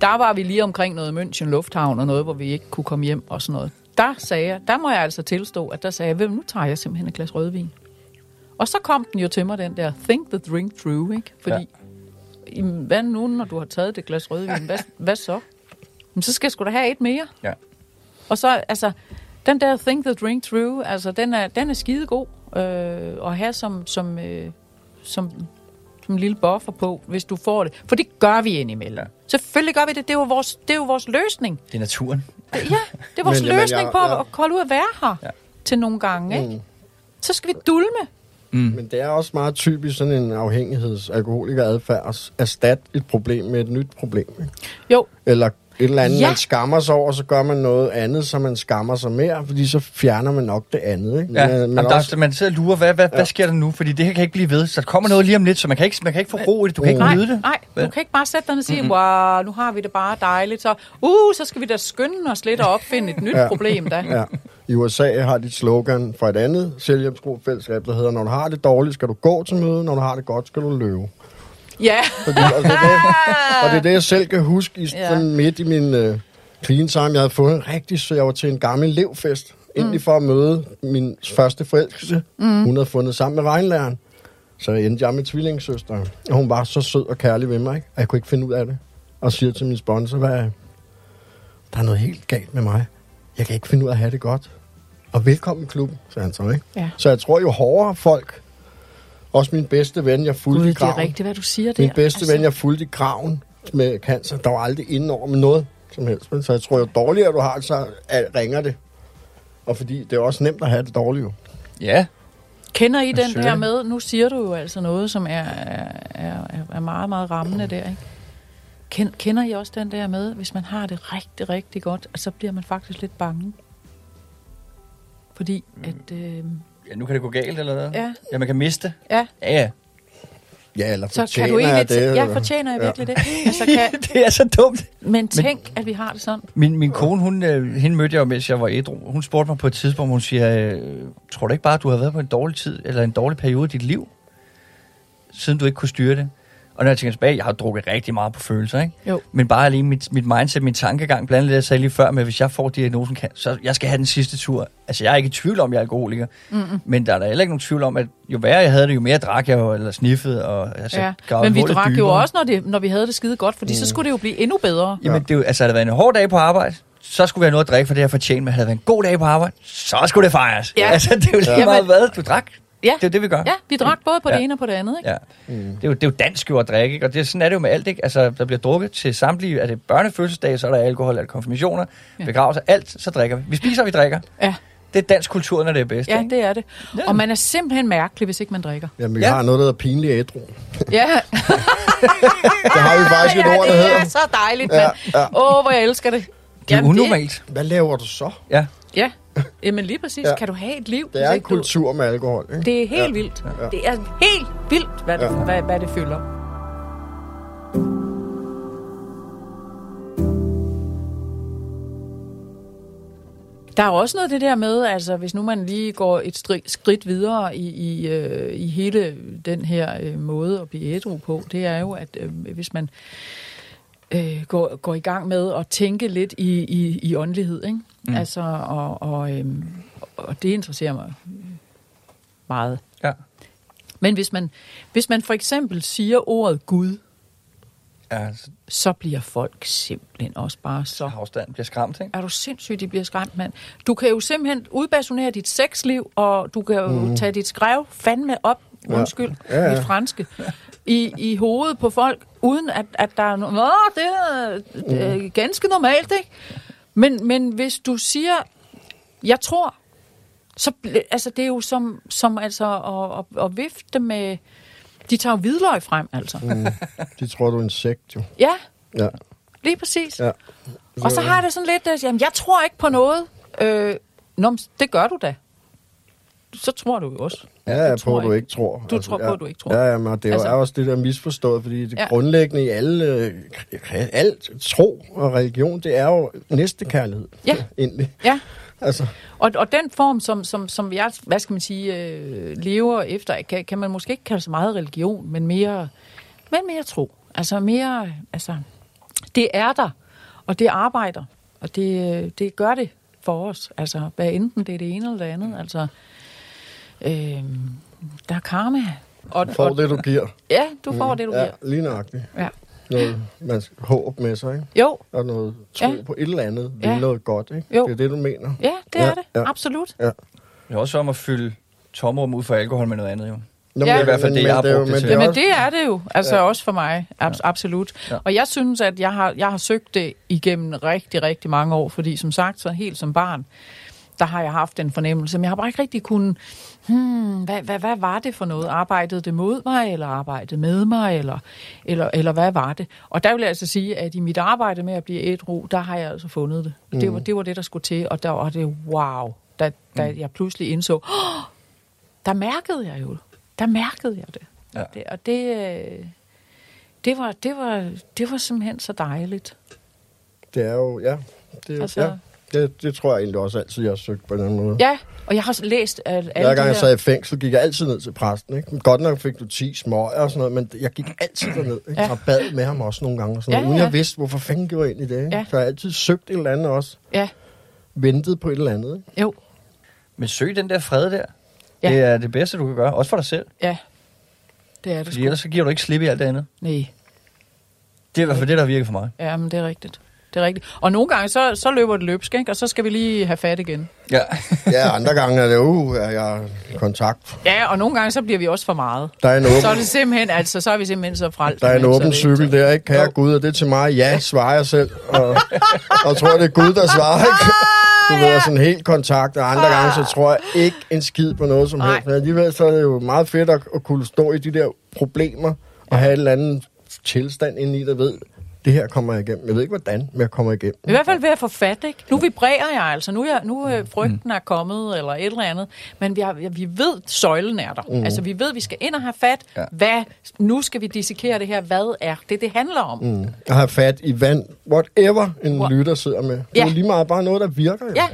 [SPEAKER 1] Der var vi lige omkring noget München Lufthavn og noget, hvor vi ikke kunne komme hjem og sådan noget. Der sagde jeg, der må jeg altså tilstå, at der sagde jeg, "Ved du, nu tager jeg simpelthen et glas rødvin. Og så kom den jo til mig, den der, think the drink through, ikke? Fordi, ja. hvad nu, når du har taget det glas rødvin? Hvad, hvad så? Men så skal jeg sgu da have et mere.
[SPEAKER 2] Ja.
[SPEAKER 1] Og så, altså, den der think the drink through, altså, den er, den er skide god øh, at have som, som, øh, som, som en lille buffer på, hvis du får det. For det gør vi indimellem.
[SPEAKER 2] Ja.
[SPEAKER 1] Selvfølgelig gør vi det. Det er jo vores, det er jo vores løsning.
[SPEAKER 2] Det er naturen.
[SPEAKER 1] Ja, det er vores
[SPEAKER 3] Men-
[SPEAKER 1] men,
[SPEAKER 3] men
[SPEAKER 1] løsning
[SPEAKER 3] jeg-
[SPEAKER 1] på at,
[SPEAKER 3] ja.
[SPEAKER 1] at holde ud at være her
[SPEAKER 2] ja.
[SPEAKER 1] til nogle gange. Ikke?
[SPEAKER 3] Mm.
[SPEAKER 1] Så skal vi dulme.
[SPEAKER 3] Men det er også meget typisk sådan en afhængighedsalkoholiker adfærd at erstatte et problem med et nyt problem. Ikke?
[SPEAKER 1] Jo,
[SPEAKER 3] Eller et eller andet,
[SPEAKER 1] Ja.
[SPEAKER 3] man skammer sig over, så gør man noget andet, så man skammer sig mere, fordi så fjerner man nok det andet. Ikke?
[SPEAKER 2] Ja,
[SPEAKER 3] Men,
[SPEAKER 2] men
[SPEAKER 3] men
[SPEAKER 2] der,
[SPEAKER 3] også,
[SPEAKER 2] man sidder og lurer, hvad, hvad, ja. Hvad sker der nu? Fordi det her kan ikke blive ved. Så der kommer noget lige om lidt, så man kan ikke, man kan ikke få ro i det. Du kan ikke
[SPEAKER 1] nej,
[SPEAKER 2] nyde det.
[SPEAKER 1] nej, du kan ikke bare sætte dig og sige, wow, nu har vi det bare dejligt, så, uh, så skal vi da skynde os lidt og opfinde et nyt
[SPEAKER 3] ja.
[SPEAKER 1] problem da.
[SPEAKER 3] ja. I USA har de et slogan fra et andet selvhjælpsgruppefællesskab, der hedder, når du har det dårligt, skal du gå til møde, når du har det godt, skal du løbe.
[SPEAKER 1] Ja,
[SPEAKER 3] Fordi, og, det er det, og det er det, jeg selv kan huske i,
[SPEAKER 1] Ja.
[SPEAKER 3] sådan midt i min øh, clean time. Jeg havde en rigtig, så jeg var til en gammel elevfest. Egentlig for at møde min første forelskelse. Mm. Hun havde fundet sammen med regnlæreren. Så endte jeg med tvillingssøster. Og hun var så sød og kærlig ved mig, ikke? og jeg kunne ikke finde ud af det. Og siger til min sponsor, hvad der er noget helt galt med mig. Jeg kan ikke finde ud af at have det godt. Og velkommen i klubben, sagde han så, ikke?
[SPEAKER 1] Ja.
[SPEAKER 3] Så jeg tror, jo hårdere folk, også min bedste ven, jeg fulgte
[SPEAKER 1] Gud,
[SPEAKER 3] i
[SPEAKER 1] det er
[SPEAKER 3] graven.
[SPEAKER 1] rigtigt, hvad du siger der.
[SPEAKER 3] Min bedste altså... ven, jeg fulgte i graven med cancer, der var aldrig inde over med noget som helst. Men Så jeg tror, jo dårligere du har det, så er- ringer det. Og fordi det er også nemt at have det dårligt jo.
[SPEAKER 2] Ja,
[SPEAKER 1] Kender I den der med, nu siger du jo altså noget, som er, er, er, er meget, meget rammende der, ikke? Ken- Kender I også den der med, hvis man har det rigtig, rigtig godt, så bliver man faktisk lidt bange? Fordi at, øh,
[SPEAKER 2] ja, nu kan det gå galt, eller hvad?
[SPEAKER 1] ja,
[SPEAKER 2] Ja, man kan miste.
[SPEAKER 1] ja,
[SPEAKER 2] Ja, ja.
[SPEAKER 3] Ja, eller
[SPEAKER 1] så
[SPEAKER 3] fortjener
[SPEAKER 1] kan du
[SPEAKER 3] jeg
[SPEAKER 1] egentlig,
[SPEAKER 3] det.
[SPEAKER 1] det, jeg
[SPEAKER 3] eller-
[SPEAKER 1] fortjener jeg
[SPEAKER 3] Ja.
[SPEAKER 1] virkelig det. Altså, kan,
[SPEAKER 2] det er så dumt.
[SPEAKER 1] men tænk, at vi har det sådan.
[SPEAKER 2] Min, min kone, hun, øh, hende mødte jeg jo, mens jeg var ædru. Hun spurgte mig på et tidspunkt, hun siger, øh, tror du ikke bare, at du har været på en dårlig tid, eller en dårlig periode i dit liv, siden du ikke kunne styre det? Og når jeg tænker tilbage, jeg har drukket rigtig meget på følelser, ikke?
[SPEAKER 1] Jo.
[SPEAKER 2] Men bare lige mit, mit mindset, min tankegang, blandt andet det, jeg sagde lige før, med hvis jeg får diagnosen, kan, så jeg skal have den sidste tur. Altså, jeg er ikke i tvivl om, at jeg er alkoholiker. Mm-mm. Men der er da heller ikke nogen tvivl om, at jo værre jeg havde det, jo mere drak jeg jo, eller sniffede. Og, altså,
[SPEAKER 1] Ja. Men vi drak jo
[SPEAKER 2] dybere.
[SPEAKER 1] også, når, det, når vi havde det skide godt, fordi mm. så skulle det jo blive endnu bedre.
[SPEAKER 2] Jamen, det jo, altså, havde det været en hård dag på arbejde, så skulle vi have noget at drikke, for det har fortjent, men havde det været en god dag på arbejde, så skulle det fejres.
[SPEAKER 1] Ja.
[SPEAKER 2] Altså, det er jo lige
[SPEAKER 1] Ja.
[SPEAKER 2] meget, hvad du drak.
[SPEAKER 1] Ja.
[SPEAKER 2] Det er jo det, vi gør.
[SPEAKER 1] Ja, vi drak både på
[SPEAKER 2] Ja.
[SPEAKER 1] det ene og på det andet, ikke?
[SPEAKER 2] Ja. Mm. Det, er jo, det er jo dansk jo at drikke, ikke? og det, er- sådan er det jo med alt. Ikke? Altså, der bliver drukket til samtlige, er det børnefødselsdage, så er der alkohol, er det konfirmationer,
[SPEAKER 1] Ja.
[SPEAKER 2] begravelser, alt, så drikker vi. Vi spiser, og vi drikker.
[SPEAKER 1] Ja,
[SPEAKER 2] Det er dansk kultur, når det er bedst.
[SPEAKER 1] ja
[SPEAKER 2] ikke?
[SPEAKER 1] det er det.
[SPEAKER 2] Ja.
[SPEAKER 1] Og man er simpelthen mærkelig, hvis ikke man drikker.
[SPEAKER 3] Jamen, vi
[SPEAKER 2] Ja.
[SPEAKER 3] har noget, der hedder pinlig ædru.
[SPEAKER 1] Ja,
[SPEAKER 3] Det har vi faktisk et
[SPEAKER 1] ja
[SPEAKER 3] ord, der
[SPEAKER 1] det
[SPEAKER 3] hedder.
[SPEAKER 1] er så dejligt,
[SPEAKER 3] Ja,
[SPEAKER 1] mand.
[SPEAKER 3] ja.
[SPEAKER 1] Åh, hvor jeg elsker det.
[SPEAKER 2] Det er
[SPEAKER 1] Jamen,
[SPEAKER 2] unormalt.
[SPEAKER 3] Hvad laver du så?
[SPEAKER 2] Ja.
[SPEAKER 1] Ja, jamen lige præcis.
[SPEAKER 3] Ja.
[SPEAKER 1] Kan du have et liv?
[SPEAKER 3] Det er en
[SPEAKER 1] ikke du-
[SPEAKER 3] kultur med alkohol, ikke?
[SPEAKER 1] Det er helt
[SPEAKER 3] Ja.
[SPEAKER 1] vildt.
[SPEAKER 3] Ja.
[SPEAKER 1] Det er helt vildt, hvad det,
[SPEAKER 3] Ja.
[SPEAKER 1] hvad, hvad det fylder. Der er også noget det der med, altså hvis nu man lige går et stri- skridt videre i, i, øh, i hele den her øh, måde at blive ædru på, det er jo, at øh, hvis man øh, går, går i gang med at tænke lidt i, i, i åndelighed, ikke? Mm. Altså, og, og, øh, og det interesserer mig meget.
[SPEAKER 2] Ja.
[SPEAKER 1] Men hvis man, hvis man for eksempel siger ordet Gud,
[SPEAKER 2] Ja, så
[SPEAKER 1] så bliver folk simpelthen også bare så...
[SPEAKER 2] afstand bliver skræmt, ikke?
[SPEAKER 1] Er du sindssygt, de bliver skræmt, mand. Du kan jo simpelthen udbasunere dit sexliv, og du kan jo mm. tage dit skrev fandme op, undskyld,
[SPEAKER 3] ja,
[SPEAKER 1] ja.
[SPEAKER 3] ja.
[SPEAKER 1] mit franske, i, i hovedet på folk, uden at, at der er noget... Nå, det er øh, ganske normalt, ikke? Men, men hvis du siger, jeg tror, så altså, det er jo som, som altså at, at, at vifte med... De tager jo hvidløg frem, altså.
[SPEAKER 3] Mm. De tror, du er en sekt, jo.
[SPEAKER 1] Ja,
[SPEAKER 3] Ja.
[SPEAKER 1] lige præcis.
[SPEAKER 3] ja.
[SPEAKER 1] Og så har det sådan lidt, at jamen, jeg tror ikke på noget. Øh, nå, det gør du da. Så tror du jo også.
[SPEAKER 3] Ja, jeg
[SPEAKER 1] tror
[SPEAKER 3] du ikke tror.
[SPEAKER 1] Du tror på,
[SPEAKER 3] ja.
[SPEAKER 1] du ikke tror.
[SPEAKER 3] Ja, ja, men det er
[SPEAKER 1] Altså-
[SPEAKER 3] altså, også det der misforstået, fordi det
[SPEAKER 1] Ja.
[SPEAKER 3] grundlæggende i alle, øh, alt tro og religion, det er jo næstekærlighed.
[SPEAKER 1] Ja.
[SPEAKER 3] Egentlig.
[SPEAKER 1] Ja,
[SPEAKER 3] Altså,
[SPEAKER 1] og, og den form, som, som, som jeg, hvad skal man sige, øh, lever efter, kan, kan man måske ikke kalde så meget religion, men mere, men mere tro. Altså mere, altså, det er der, og det arbejder, og det, det gør det for os. Altså, hvad enten det er det ene eller det andet. Altså, øh, der er karma. Og,
[SPEAKER 3] får
[SPEAKER 1] og,
[SPEAKER 3] det, du giver.
[SPEAKER 1] Ja, du får det, du
[SPEAKER 3] ja,
[SPEAKER 1] giver.
[SPEAKER 3] lige nøjagtigt.
[SPEAKER 1] Ja.
[SPEAKER 3] Noget, man skal håb med sig, ikke?
[SPEAKER 1] Jo,
[SPEAKER 3] Og noget tro
[SPEAKER 1] Ja.
[SPEAKER 3] ja. på et eller andet. Det
[SPEAKER 1] Ja.
[SPEAKER 3] er noget godt, ikke?
[SPEAKER 1] Jo.
[SPEAKER 3] Det er det, du mener.
[SPEAKER 1] ja, det
[SPEAKER 3] Ja,
[SPEAKER 1] er det.
[SPEAKER 3] ja.
[SPEAKER 1] Absolut.
[SPEAKER 2] Det er også om at fylde tomrum ud for alkohol med noget andet, jo.
[SPEAKER 3] Nå,
[SPEAKER 1] Ja.
[SPEAKER 3] men-
[SPEAKER 1] Det er i
[SPEAKER 2] hvert fald
[SPEAKER 3] men-
[SPEAKER 2] det,
[SPEAKER 3] men
[SPEAKER 2] jeg har
[SPEAKER 3] er
[SPEAKER 2] brugt det
[SPEAKER 3] men
[SPEAKER 2] til.
[SPEAKER 1] Jamen det er det jo, altså ja. også for mig, Abs- absolut.
[SPEAKER 2] Ja.
[SPEAKER 1] Ja. Og jeg synes, at jeg har, jeg har søgt det igennem rigtig, rigtig mange år, fordi som sagt, så helt som barn, der har jeg haft en fornemmelse, men jeg har bare ikke rigtig kunnet, hmm, hvad, hvad, hvad var det for noget? Arbejdede det mod mig, eller arbejdede med mig, eller, eller, eller hvad var det? Og der vil jeg altså sige, at i mit arbejde med at blive ædru, der har jeg altså fundet det. Mm. Det, var, det var det, der skulle til, og der var det wow, da, da
[SPEAKER 2] Mm.
[SPEAKER 1] jeg pludselig indså, oh, der mærkede jeg jo, der mærkede jeg det.
[SPEAKER 2] Ja.
[SPEAKER 1] det og det, øh, det, var, det, var, det var simpelthen så dejligt.
[SPEAKER 3] Det er jo, ja. Det, er,
[SPEAKER 1] Altså-
[SPEAKER 3] altså, ja. Det, det tror jeg egentlig også altid, jeg har søgt på den måde.
[SPEAKER 1] Ja, og jeg har læst at alle
[SPEAKER 3] Hver gang jeg sad i fængsel, gik jeg altid ned til præsten. Ikke? Godt nok fik du 10 smøger og sådan noget, men jeg gik altid derned. Ikke?
[SPEAKER 1] Ja.
[SPEAKER 3] Og bad med ham også nogle gange. Og sådan
[SPEAKER 1] Ja,
[SPEAKER 3] noget, uden
[SPEAKER 1] ja.
[SPEAKER 3] jeg vidste, hvorfor fanden gjorde jeg egentlig det. Ikke?
[SPEAKER 1] Ja.
[SPEAKER 3] Så jeg har altid søgt et eller andet også.
[SPEAKER 1] Ja,
[SPEAKER 3] Ventet på et eller andet. Ikke?
[SPEAKER 1] jo,
[SPEAKER 2] Men søg den der fred der.
[SPEAKER 1] Ja.
[SPEAKER 2] Det er det bedste, du kan gøre. Også for dig selv.
[SPEAKER 1] ja. Det er det
[SPEAKER 2] Fordi
[SPEAKER 1] sgu.
[SPEAKER 2] ellers så giver du ikke slip i alt det andet.
[SPEAKER 1] Nej,
[SPEAKER 2] Det er i hvert fald det, der virker for mig.
[SPEAKER 1] ja, men det er rigtigt. Det er rigtigt. Og nogle gange, så, så løber det løbsk, ikke? Og så skal vi lige have fat igen.
[SPEAKER 2] Ja.
[SPEAKER 3] Ja, andre gange er det jo, at jeg er i kontakt.
[SPEAKER 1] Ja, og nogle gange, så bliver vi også for meget.
[SPEAKER 3] Der er en
[SPEAKER 1] Så er
[SPEAKER 3] åben,
[SPEAKER 1] det simpelthen, altså, så er vi simpelthen så frelst.
[SPEAKER 3] der er en åben cykel der, ikke? Kære. Gud, og det er til mig. Ja, svarer jeg selv. Og, og tror, det er Gud, der svarer, ikke? Du ved, sådan helt kontakt, og andre gange, så tror jeg ikke en skid på noget som
[SPEAKER 1] Nej.
[SPEAKER 3] helst. Men alligevel, så er det jo meget fedt at, at kunne stå i de der problemer, og have et eller andet tilstand indeni, der ved, det her kommer jeg igennem. Jeg ved ikke, hvordan, men jeg kommer igennem.
[SPEAKER 1] I hvert fald ved at få fat, ikke? Nu vibrerer jeg altså. Nu er, jeg, nu er frygten er kommet, eller et eller andet. Men vi, har, vi ved, søjlen er der. Mm. Altså, vi ved, vi skal ind og have fat.
[SPEAKER 2] Ja.
[SPEAKER 1] Hvad, nu skal vi dissekere det her. Hvad er det, det handler om? Mm.
[SPEAKER 3] Mm. Jeg har fat i vand, whatever en
[SPEAKER 1] Hvor-
[SPEAKER 3] lytter sidder med. Det er
[SPEAKER 1] Ja.
[SPEAKER 3] lige meget bare noget, der virker. Jo.
[SPEAKER 1] Ja,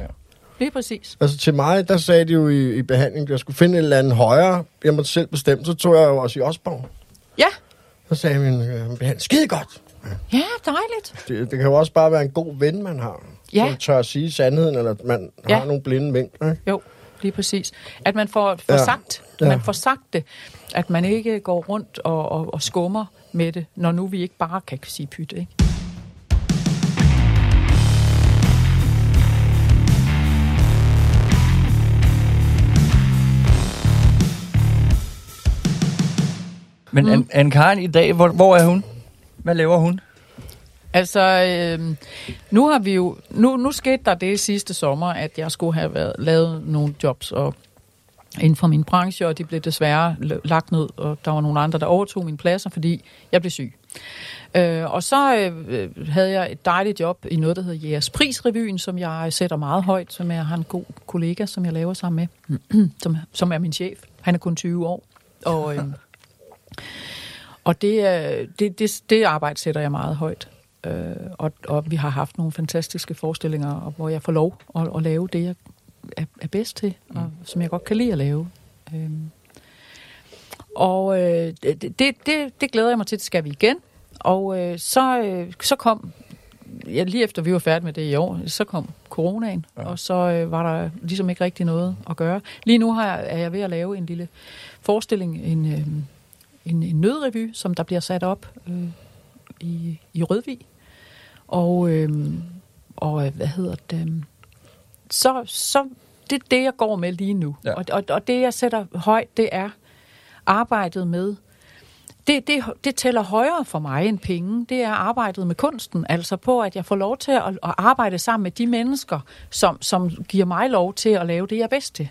[SPEAKER 1] lige præcis.
[SPEAKER 3] Altså til mig, der sagde de jo i, i behandling, at jeg skulle finde et eller andet højere. Jeg måtte selv bestemme, så tog jeg jo også i Osborg.
[SPEAKER 1] Ja,
[SPEAKER 3] Så sagde min øh, behandling, skide godt.
[SPEAKER 1] Ja, dejligt.
[SPEAKER 3] Det, det kan jo også bare være en god ven, man har.
[SPEAKER 1] Ja.
[SPEAKER 3] Som tør at sige sandheden, eller at man
[SPEAKER 1] Ja.
[SPEAKER 3] har nogle blinde vinkler.
[SPEAKER 1] Jo, lige præcis. At man får, får
[SPEAKER 3] Ja.
[SPEAKER 1] sagt,
[SPEAKER 3] Ja.
[SPEAKER 1] man får sagt det. At man ikke går rundt og, og, og skummer med det, når nu vi ikke bare kan sige pyt, ikke?
[SPEAKER 2] Men mm. Anne Karen i dag, hvor, hvor er hun? Hvad laver hun?
[SPEAKER 1] Altså, øh, nu har vi jo, nu, nu skete der det sidste sommer, at jeg skulle have været, lavet nogle jobs og inden for min branche, og de blev desværre lagt ned, og der var nogle andre, der overtog mine pladser, fordi jeg blev syg. Øh, og så øh, havde jeg et dejligt job i noget, der hedder Jægers Prisrevyen, som jeg sætter meget højt, som jeg har en god kollega, som jeg laver sammen med, som, som er min chef. Han er kun 20 år. Og, øh, og det, øh, det, det, det arbejde sætter jeg meget højt. Øh, og, og vi har haft nogle fantastiske forestillinger, hvor jeg får lov at, at lave det, jeg er, er bedst til, og som jeg godt kan lide at lave. Øhm. Og øh, det, det, det, det glæder jeg mig til, det skal vi igen. Og øh, så, øh, så kom, ja, lige efter vi var færdige med det i år, så kom coronaen, ja. og så øh, var der ligesom ikke rigtig noget at gøre. Lige nu har jeg, er jeg ved at lave en lille forestilling, en, øh, en, en nødrevy, som der bliver sat op øh, i, i Rødvig. Og, øhm, og øh, hvad hedder det? øhm, Så, så det er det, jeg går med lige nu.
[SPEAKER 2] Ja.
[SPEAKER 1] Og, og, og det, jeg sætter højt, det er arbejdet med det, det, det tæller højere for mig end penge. Det er arbejdet med kunsten. Altså på, at jeg får lov til at, at arbejde sammen med de mennesker, som, som giver mig lov til at lave det, jeg er bedst til.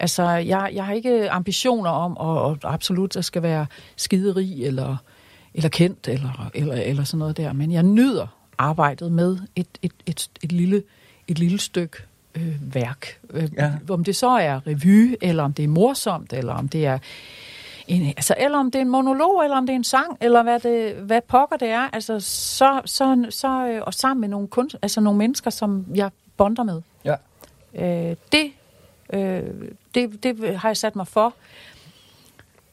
[SPEAKER 1] Altså, jeg, jeg har ikke ambitioner om at, at absolut at skal være skiderig eller, eller kendt eller, eller, eller sådan noget der. Men jeg nyder arbejdet med et, et, et, et, lille, et lille stykke øh, værk. Øh,
[SPEAKER 2] Ja.
[SPEAKER 1] Om det så er revy, eller om det er morsomt, eller om det er en, altså, eller om det er en monolog, eller om det er en sang, eller hvad, det, hvad pokker det er, altså, så, så, så, øh, og sammen med nogle, kunst, altså, nogle mennesker, som jeg bonder med.
[SPEAKER 2] Ja.
[SPEAKER 1] Øh, det, øh, det, det har jeg sat mig for,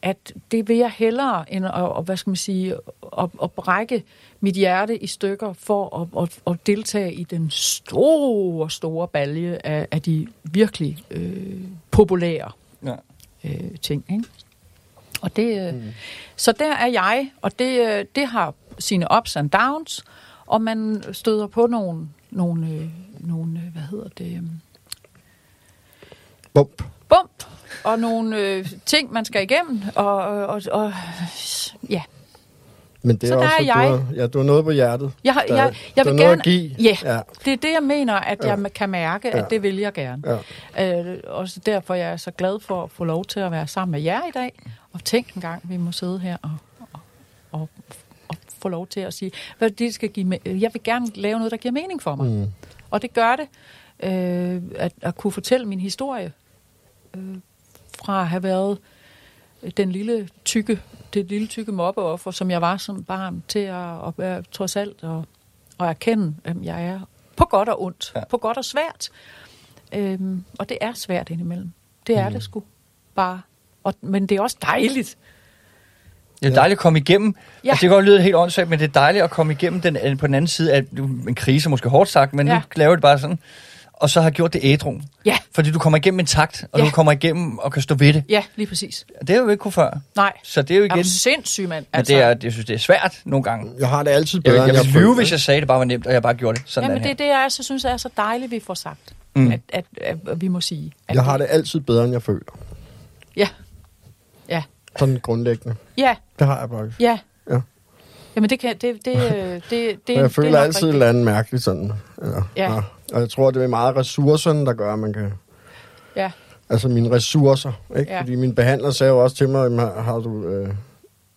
[SPEAKER 1] at det vil jeg hellere, end at, og, hvad skal man sige, at, at brække mit hjerte i stykker for at, at, at deltage i den store, store balje af, af de virkelig øh, populære
[SPEAKER 2] Ja.
[SPEAKER 1] øh, ting. Ikke? Og det, mm. Så der er jeg, og det, øh, det har sine ups and downs, og man støder på nogle, nogle, øh, nogle øh, hvad hedder det, øh,
[SPEAKER 3] Bump.
[SPEAKER 1] bump, og nogle øh, ting, man skal igennem, og, og, og ja.
[SPEAKER 3] Men det er
[SPEAKER 1] Så der
[SPEAKER 3] også,
[SPEAKER 1] er jeg.
[SPEAKER 3] du har, ja, du har noget på hjertet.
[SPEAKER 1] Jeg, har-
[SPEAKER 3] Der-
[SPEAKER 1] jeg, jeg
[SPEAKER 3] der
[SPEAKER 1] vil
[SPEAKER 3] er
[SPEAKER 1] gerne...
[SPEAKER 3] at give.
[SPEAKER 1] Ja,
[SPEAKER 3] Ja.
[SPEAKER 1] det er det, jeg mener, at
[SPEAKER 3] Ja.
[SPEAKER 1] jeg kan mærke,
[SPEAKER 3] Ja.
[SPEAKER 1] at det vil jeg gerne.
[SPEAKER 3] Ja.
[SPEAKER 1] Øh, og så derfor jeg er så glad for at få lov til at være sammen med jer i dag. Og tænk en gang, vi må sidde her og, og, og, og få lov til at sige, hvad det skal give me- Jeg vil gerne lave noget, der giver mening for mig.
[SPEAKER 3] Mm.
[SPEAKER 1] Og det gør det, øh, at, at kunne fortælle min historie. Øh, fra at have været den lille tykke, det lille tykke mobbeoffer, som jeg var som barn, til at, at være trods alt og, og erkende, at jeg er på godt og ondt,
[SPEAKER 2] Ja.
[SPEAKER 1] på godt og svært. Øhm, og det er svært indimellem. Det er mm. det sgu bare. Og, men det er også dejligt.
[SPEAKER 2] Det er dejligt at komme igennem. Ja. Altså, det kan godt lyde helt åndssvagt, men det er dejligt at komme igennem den, på den anden side af en krise, måske hårdt sagt, men. Ja. nu laver det bare sådan. Og så har gjort det ædru.
[SPEAKER 1] Ja,
[SPEAKER 2] Fordi du kommer igennem en takt, og
[SPEAKER 1] Ja.
[SPEAKER 2] du kommer igennem og kan stå ved det.
[SPEAKER 1] ja, lige præcis.
[SPEAKER 2] Det har vi ikke kunne før.
[SPEAKER 1] Nej,
[SPEAKER 2] Så det er jo
[SPEAKER 1] er
[SPEAKER 2] igen...
[SPEAKER 1] du sindssyg, mand?
[SPEAKER 2] Men det er, jeg synes, det er svært nogle gange.
[SPEAKER 3] Jeg har det altid bedre,
[SPEAKER 2] jeg, jeg
[SPEAKER 3] jeg
[SPEAKER 2] ville lyve, hvis jeg sagde, at det bare var nemt, og jeg bare gjorde det. Sådan
[SPEAKER 1] Jamen, det er det, jeg så synes er så dejligt, vi får sagt.
[SPEAKER 2] Mm.
[SPEAKER 1] At, at, at, at vi må sige. At
[SPEAKER 3] Jeg har det altid bedre, end jeg føler.
[SPEAKER 1] Ja. Ja.
[SPEAKER 3] Sådan grundlæggende.
[SPEAKER 1] Ja,
[SPEAKER 3] Det har jeg faktisk.
[SPEAKER 1] ja.
[SPEAKER 3] Ja.
[SPEAKER 1] Jamen, det kan... Det, det, det, det, det,
[SPEAKER 3] Og jeg
[SPEAKER 1] det
[SPEAKER 3] føler
[SPEAKER 1] er nok
[SPEAKER 3] altid et eller andet mærkeligt sådan. Ja.
[SPEAKER 1] Ja.
[SPEAKER 3] ja. Og jeg tror, det er meget ressourcerne, der gør, at man kan...
[SPEAKER 1] Ja,
[SPEAKER 3] Altså mine ressourcer, ikke?
[SPEAKER 1] Ja.
[SPEAKER 3] Fordi min behandler sagde jo også til mig, "Jamen, har, har du... Øh,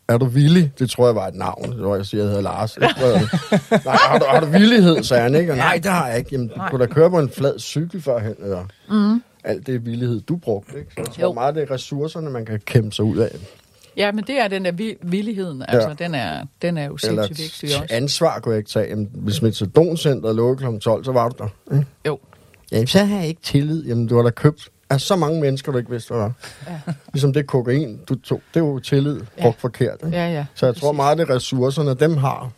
[SPEAKER 3] er du villig? Det tror jeg var et navn. Det var, jeg siger, jeg hedder Lars. Ikke? nej, har du, har du villighed, sagde han, ikke? Og nej, det har jeg ikke. Jamen, du
[SPEAKER 1] Nej.
[SPEAKER 3] kunne da køre på en flad cykel førhen, eller mm. alt det villighed, du brugte, ikke? Så jeg tror.
[SPEAKER 1] Jo.
[SPEAKER 3] meget, det er ressourcerne, man kan kæmpe sig ud af.
[SPEAKER 1] Ja men det er den der vi- villigheden. Altså, den, er, den er jo
[SPEAKER 3] Eller
[SPEAKER 1] sindssygt vigtig også.
[SPEAKER 3] ansvar kunne jeg ikke tage. Jamen, hvis Metadon-centret lukkede kl. 12, så var du der. Ikke?
[SPEAKER 1] Jo.
[SPEAKER 3] Ja, så har jeg ikke tillid. Jamen, du har da købt af så mange mennesker, du ikke vidste, hvad var.
[SPEAKER 1] Ja.
[SPEAKER 3] Ligesom det kokain, du tog. Det er jo tillid
[SPEAKER 1] Ja.
[SPEAKER 3] brugt forkert. Ikke?
[SPEAKER 1] Ja, ja.
[SPEAKER 3] Så jeg tror meget, det er ressourcerne, dem har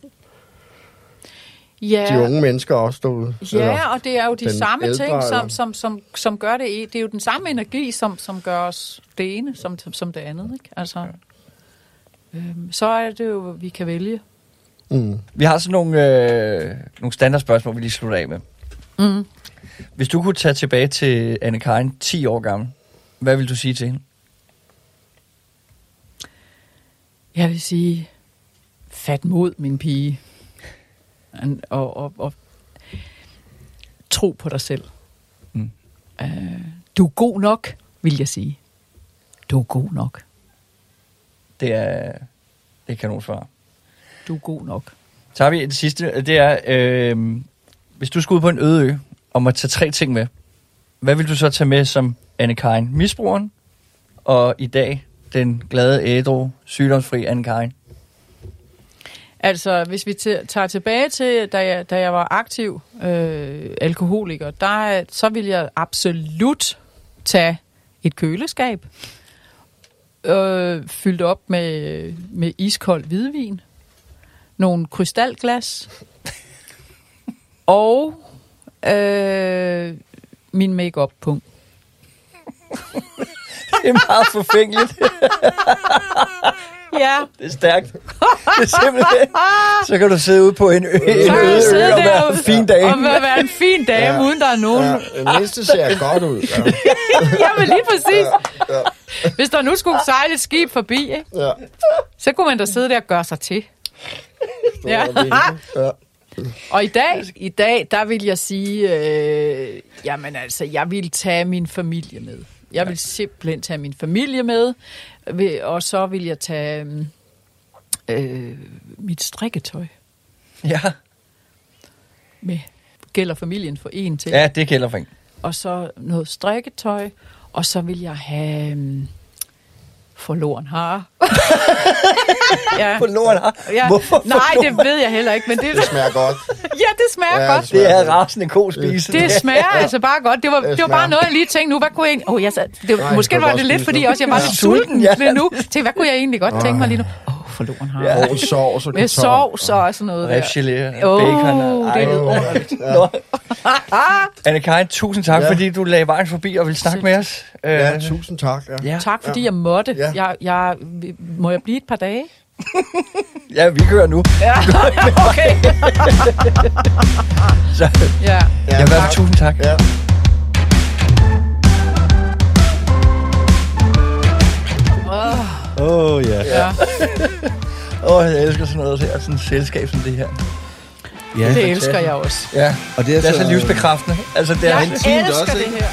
[SPEAKER 1] ja.
[SPEAKER 3] de unge mennesker også derude.
[SPEAKER 1] Ja, og det er jo de samme
[SPEAKER 3] ældre,
[SPEAKER 1] ting, som, som, som, som gør det. i- Det er jo den samme energi, som, som gør os det ene, som, som det andet. Ikke? Altså, øhm, så er det jo, vi kan vælge.
[SPEAKER 3] Mm.
[SPEAKER 2] Vi har sådan nogle, øh, nogle standardspørgsmål, vi lige slutter af med.
[SPEAKER 1] Mm.
[SPEAKER 2] Hvis du kunne tage tilbage til anne Karin 10 år gammel, hvad vil du sige til hende?
[SPEAKER 1] Jeg vil sige, fat mod, min pige. Og, og, og tro på dig selv.
[SPEAKER 2] Mm.
[SPEAKER 1] Uh, du er god nok, vil jeg sige. Du er god nok.
[SPEAKER 2] Det er, det er kanonsvar.
[SPEAKER 1] Du er god nok.
[SPEAKER 2] Så har vi det sidste, det er, øh, hvis du skulle ud på en øde ø, og må tage tre ting med, hvad vil du så tage med som anne Karin? Misbrugeren, og i dag den glade, ædru, sygdomsfri anne Karin.
[SPEAKER 1] Altså, hvis vi tager tilbage til, da jeg, da jeg var aktiv øh, alkoholiker, der, så vil jeg absolut tage et køleskab, øh, fyldt op med, med iskold hvidvin, nogle krystalglas, og øh, min make punkt.
[SPEAKER 2] Det er meget forfængeligt.
[SPEAKER 1] Ja,
[SPEAKER 2] Det er stærkt. Det er simpelthen... Så kan du sidde ude på en ø, en
[SPEAKER 1] så
[SPEAKER 2] øde ø og være en fin dag.
[SPEAKER 1] og være en fin dag, ja. uden der er nogen.
[SPEAKER 3] Ja,
[SPEAKER 1] Ja.
[SPEAKER 3] det mindste ser godt ud. Ja.
[SPEAKER 1] Jamen lige præcis. Hvis der nu skulle sejle et skib forbi, ikke?
[SPEAKER 3] Ja.
[SPEAKER 1] så kunne man da sidde der og gøre sig til. Ja.
[SPEAKER 3] Ja.
[SPEAKER 1] Og i dag, i dag, der vil jeg sige, øh, jamen altså, jeg vil tage min familie med. Jeg vil simpelthen tage min familie med, og så vil jeg tage øh, mit strikketøj
[SPEAKER 2] Ja.
[SPEAKER 1] med. Gælder familien for en til.
[SPEAKER 2] ja, det gælder for en.
[SPEAKER 1] Og så noget strikketøj, og så vil jeg have um, forloren har. ja.
[SPEAKER 2] Forloren har.
[SPEAKER 1] Ja.
[SPEAKER 2] Hvorfor
[SPEAKER 1] Nej,
[SPEAKER 2] forloren?
[SPEAKER 1] det ved jeg heller ikke, men det,
[SPEAKER 3] Det smager godt.
[SPEAKER 1] ja, det smager
[SPEAKER 3] Ja,
[SPEAKER 1] ja, godt.
[SPEAKER 3] det smager
[SPEAKER 2] Det er rasende god spise.
[SPEAKER 1] Det smager altså bare godt. Det var, det var
[SPEAKER 3] smager.
[SPEAKER 1] bare noget, jeg lige tænkte nu. Hvad kunne jeg egentlig... Oh, jeg, sad- det,
[SPEAKER 3] Nej,
[SPEAKER 1] måske
[SPEAKER 3] det
[SPEAKER 1] var det lidt, fordi også jeg var
[SPEAKER 2] Ja.
[SPEAKER 1] lidt sulten
[SPEAKER 2] Ja.
[SPEAKER 1] lige nu. Tænkte, hvad kunne jeg egentlig godt tænke mig lige nu? Oh, forloren har.
[SPEAKER 2] Ja.
[SPEAKER 1] Ja.
[SPEAKER 3] Og sovs og
[SPEAKER 1] Med sovs og sådan noget der.
[SPEAKER 2] Rifgelé,
[SPEAKER 1] Åh,
[SPEAKER 2] bacon og...
[SPEAKER 1] det er
[SPEAKER 2] Ej. Nå. Anne-Karin, tusind tak,
[SPEAKER 3] Ja.
[SPEAKER 2] fordi du lagde vejen forbi og ville snakke med os.
[SPEAKER 3] Ja,
[SPEAKER 2] Øh,
[SPEAKER 3] tusind tak. Ja.
[SPEAKER 2] ja.
[SPEAKER 1] Tak, fordi jeg måtte.
[SPEAKER 3] Ja.
[SPEAKER 1] Jeg, jeg, må jeg blive et par dage?
[SPEAKER 2] ja, vi kører nu.
[SPEAKER 1] Ja, okay.
[SPEAKER 2] Så,
[SPEAKER 1] Ja.
[SPEAKER 2] ja, ja,
[SPEAKER 3] tak.
[SPEAKER 2] tusind tak.
[SPEAKER 3] Ja.
[SPEAKER 2] Åh, oh, ja.
[SPEAKER 1] ja.
[SPEAKER 2] Åh, oh, jeg elsker sådan noget her, sådan et selskab som det her.
[SPEAKER 4] Ja,
[SPEAKER 1] Det elsker jeg også.
[SPEAKER 2] Ja,
[SPEAKER 4] og det er,
[SPEAKER 2] det er så livsbekræftende. Altså, det er
[SPEAKER 1] Jeg
[SPEAKER 4] intimt
[SPEAKER 1] elsker
[SPEAKER 4] også,
[SPEAKER 1] det
[SPEAKER 4] ikke?
[SPEAKER 1] her.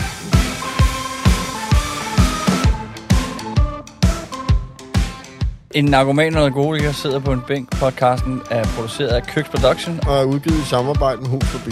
[SPEAKER 2] En narkoman og alkoholiker sidder på en bænk. Podcasten er produceret af Køks Production
[SPEAKER 3] Og er udgivet i samarbejde med Hus Forbi.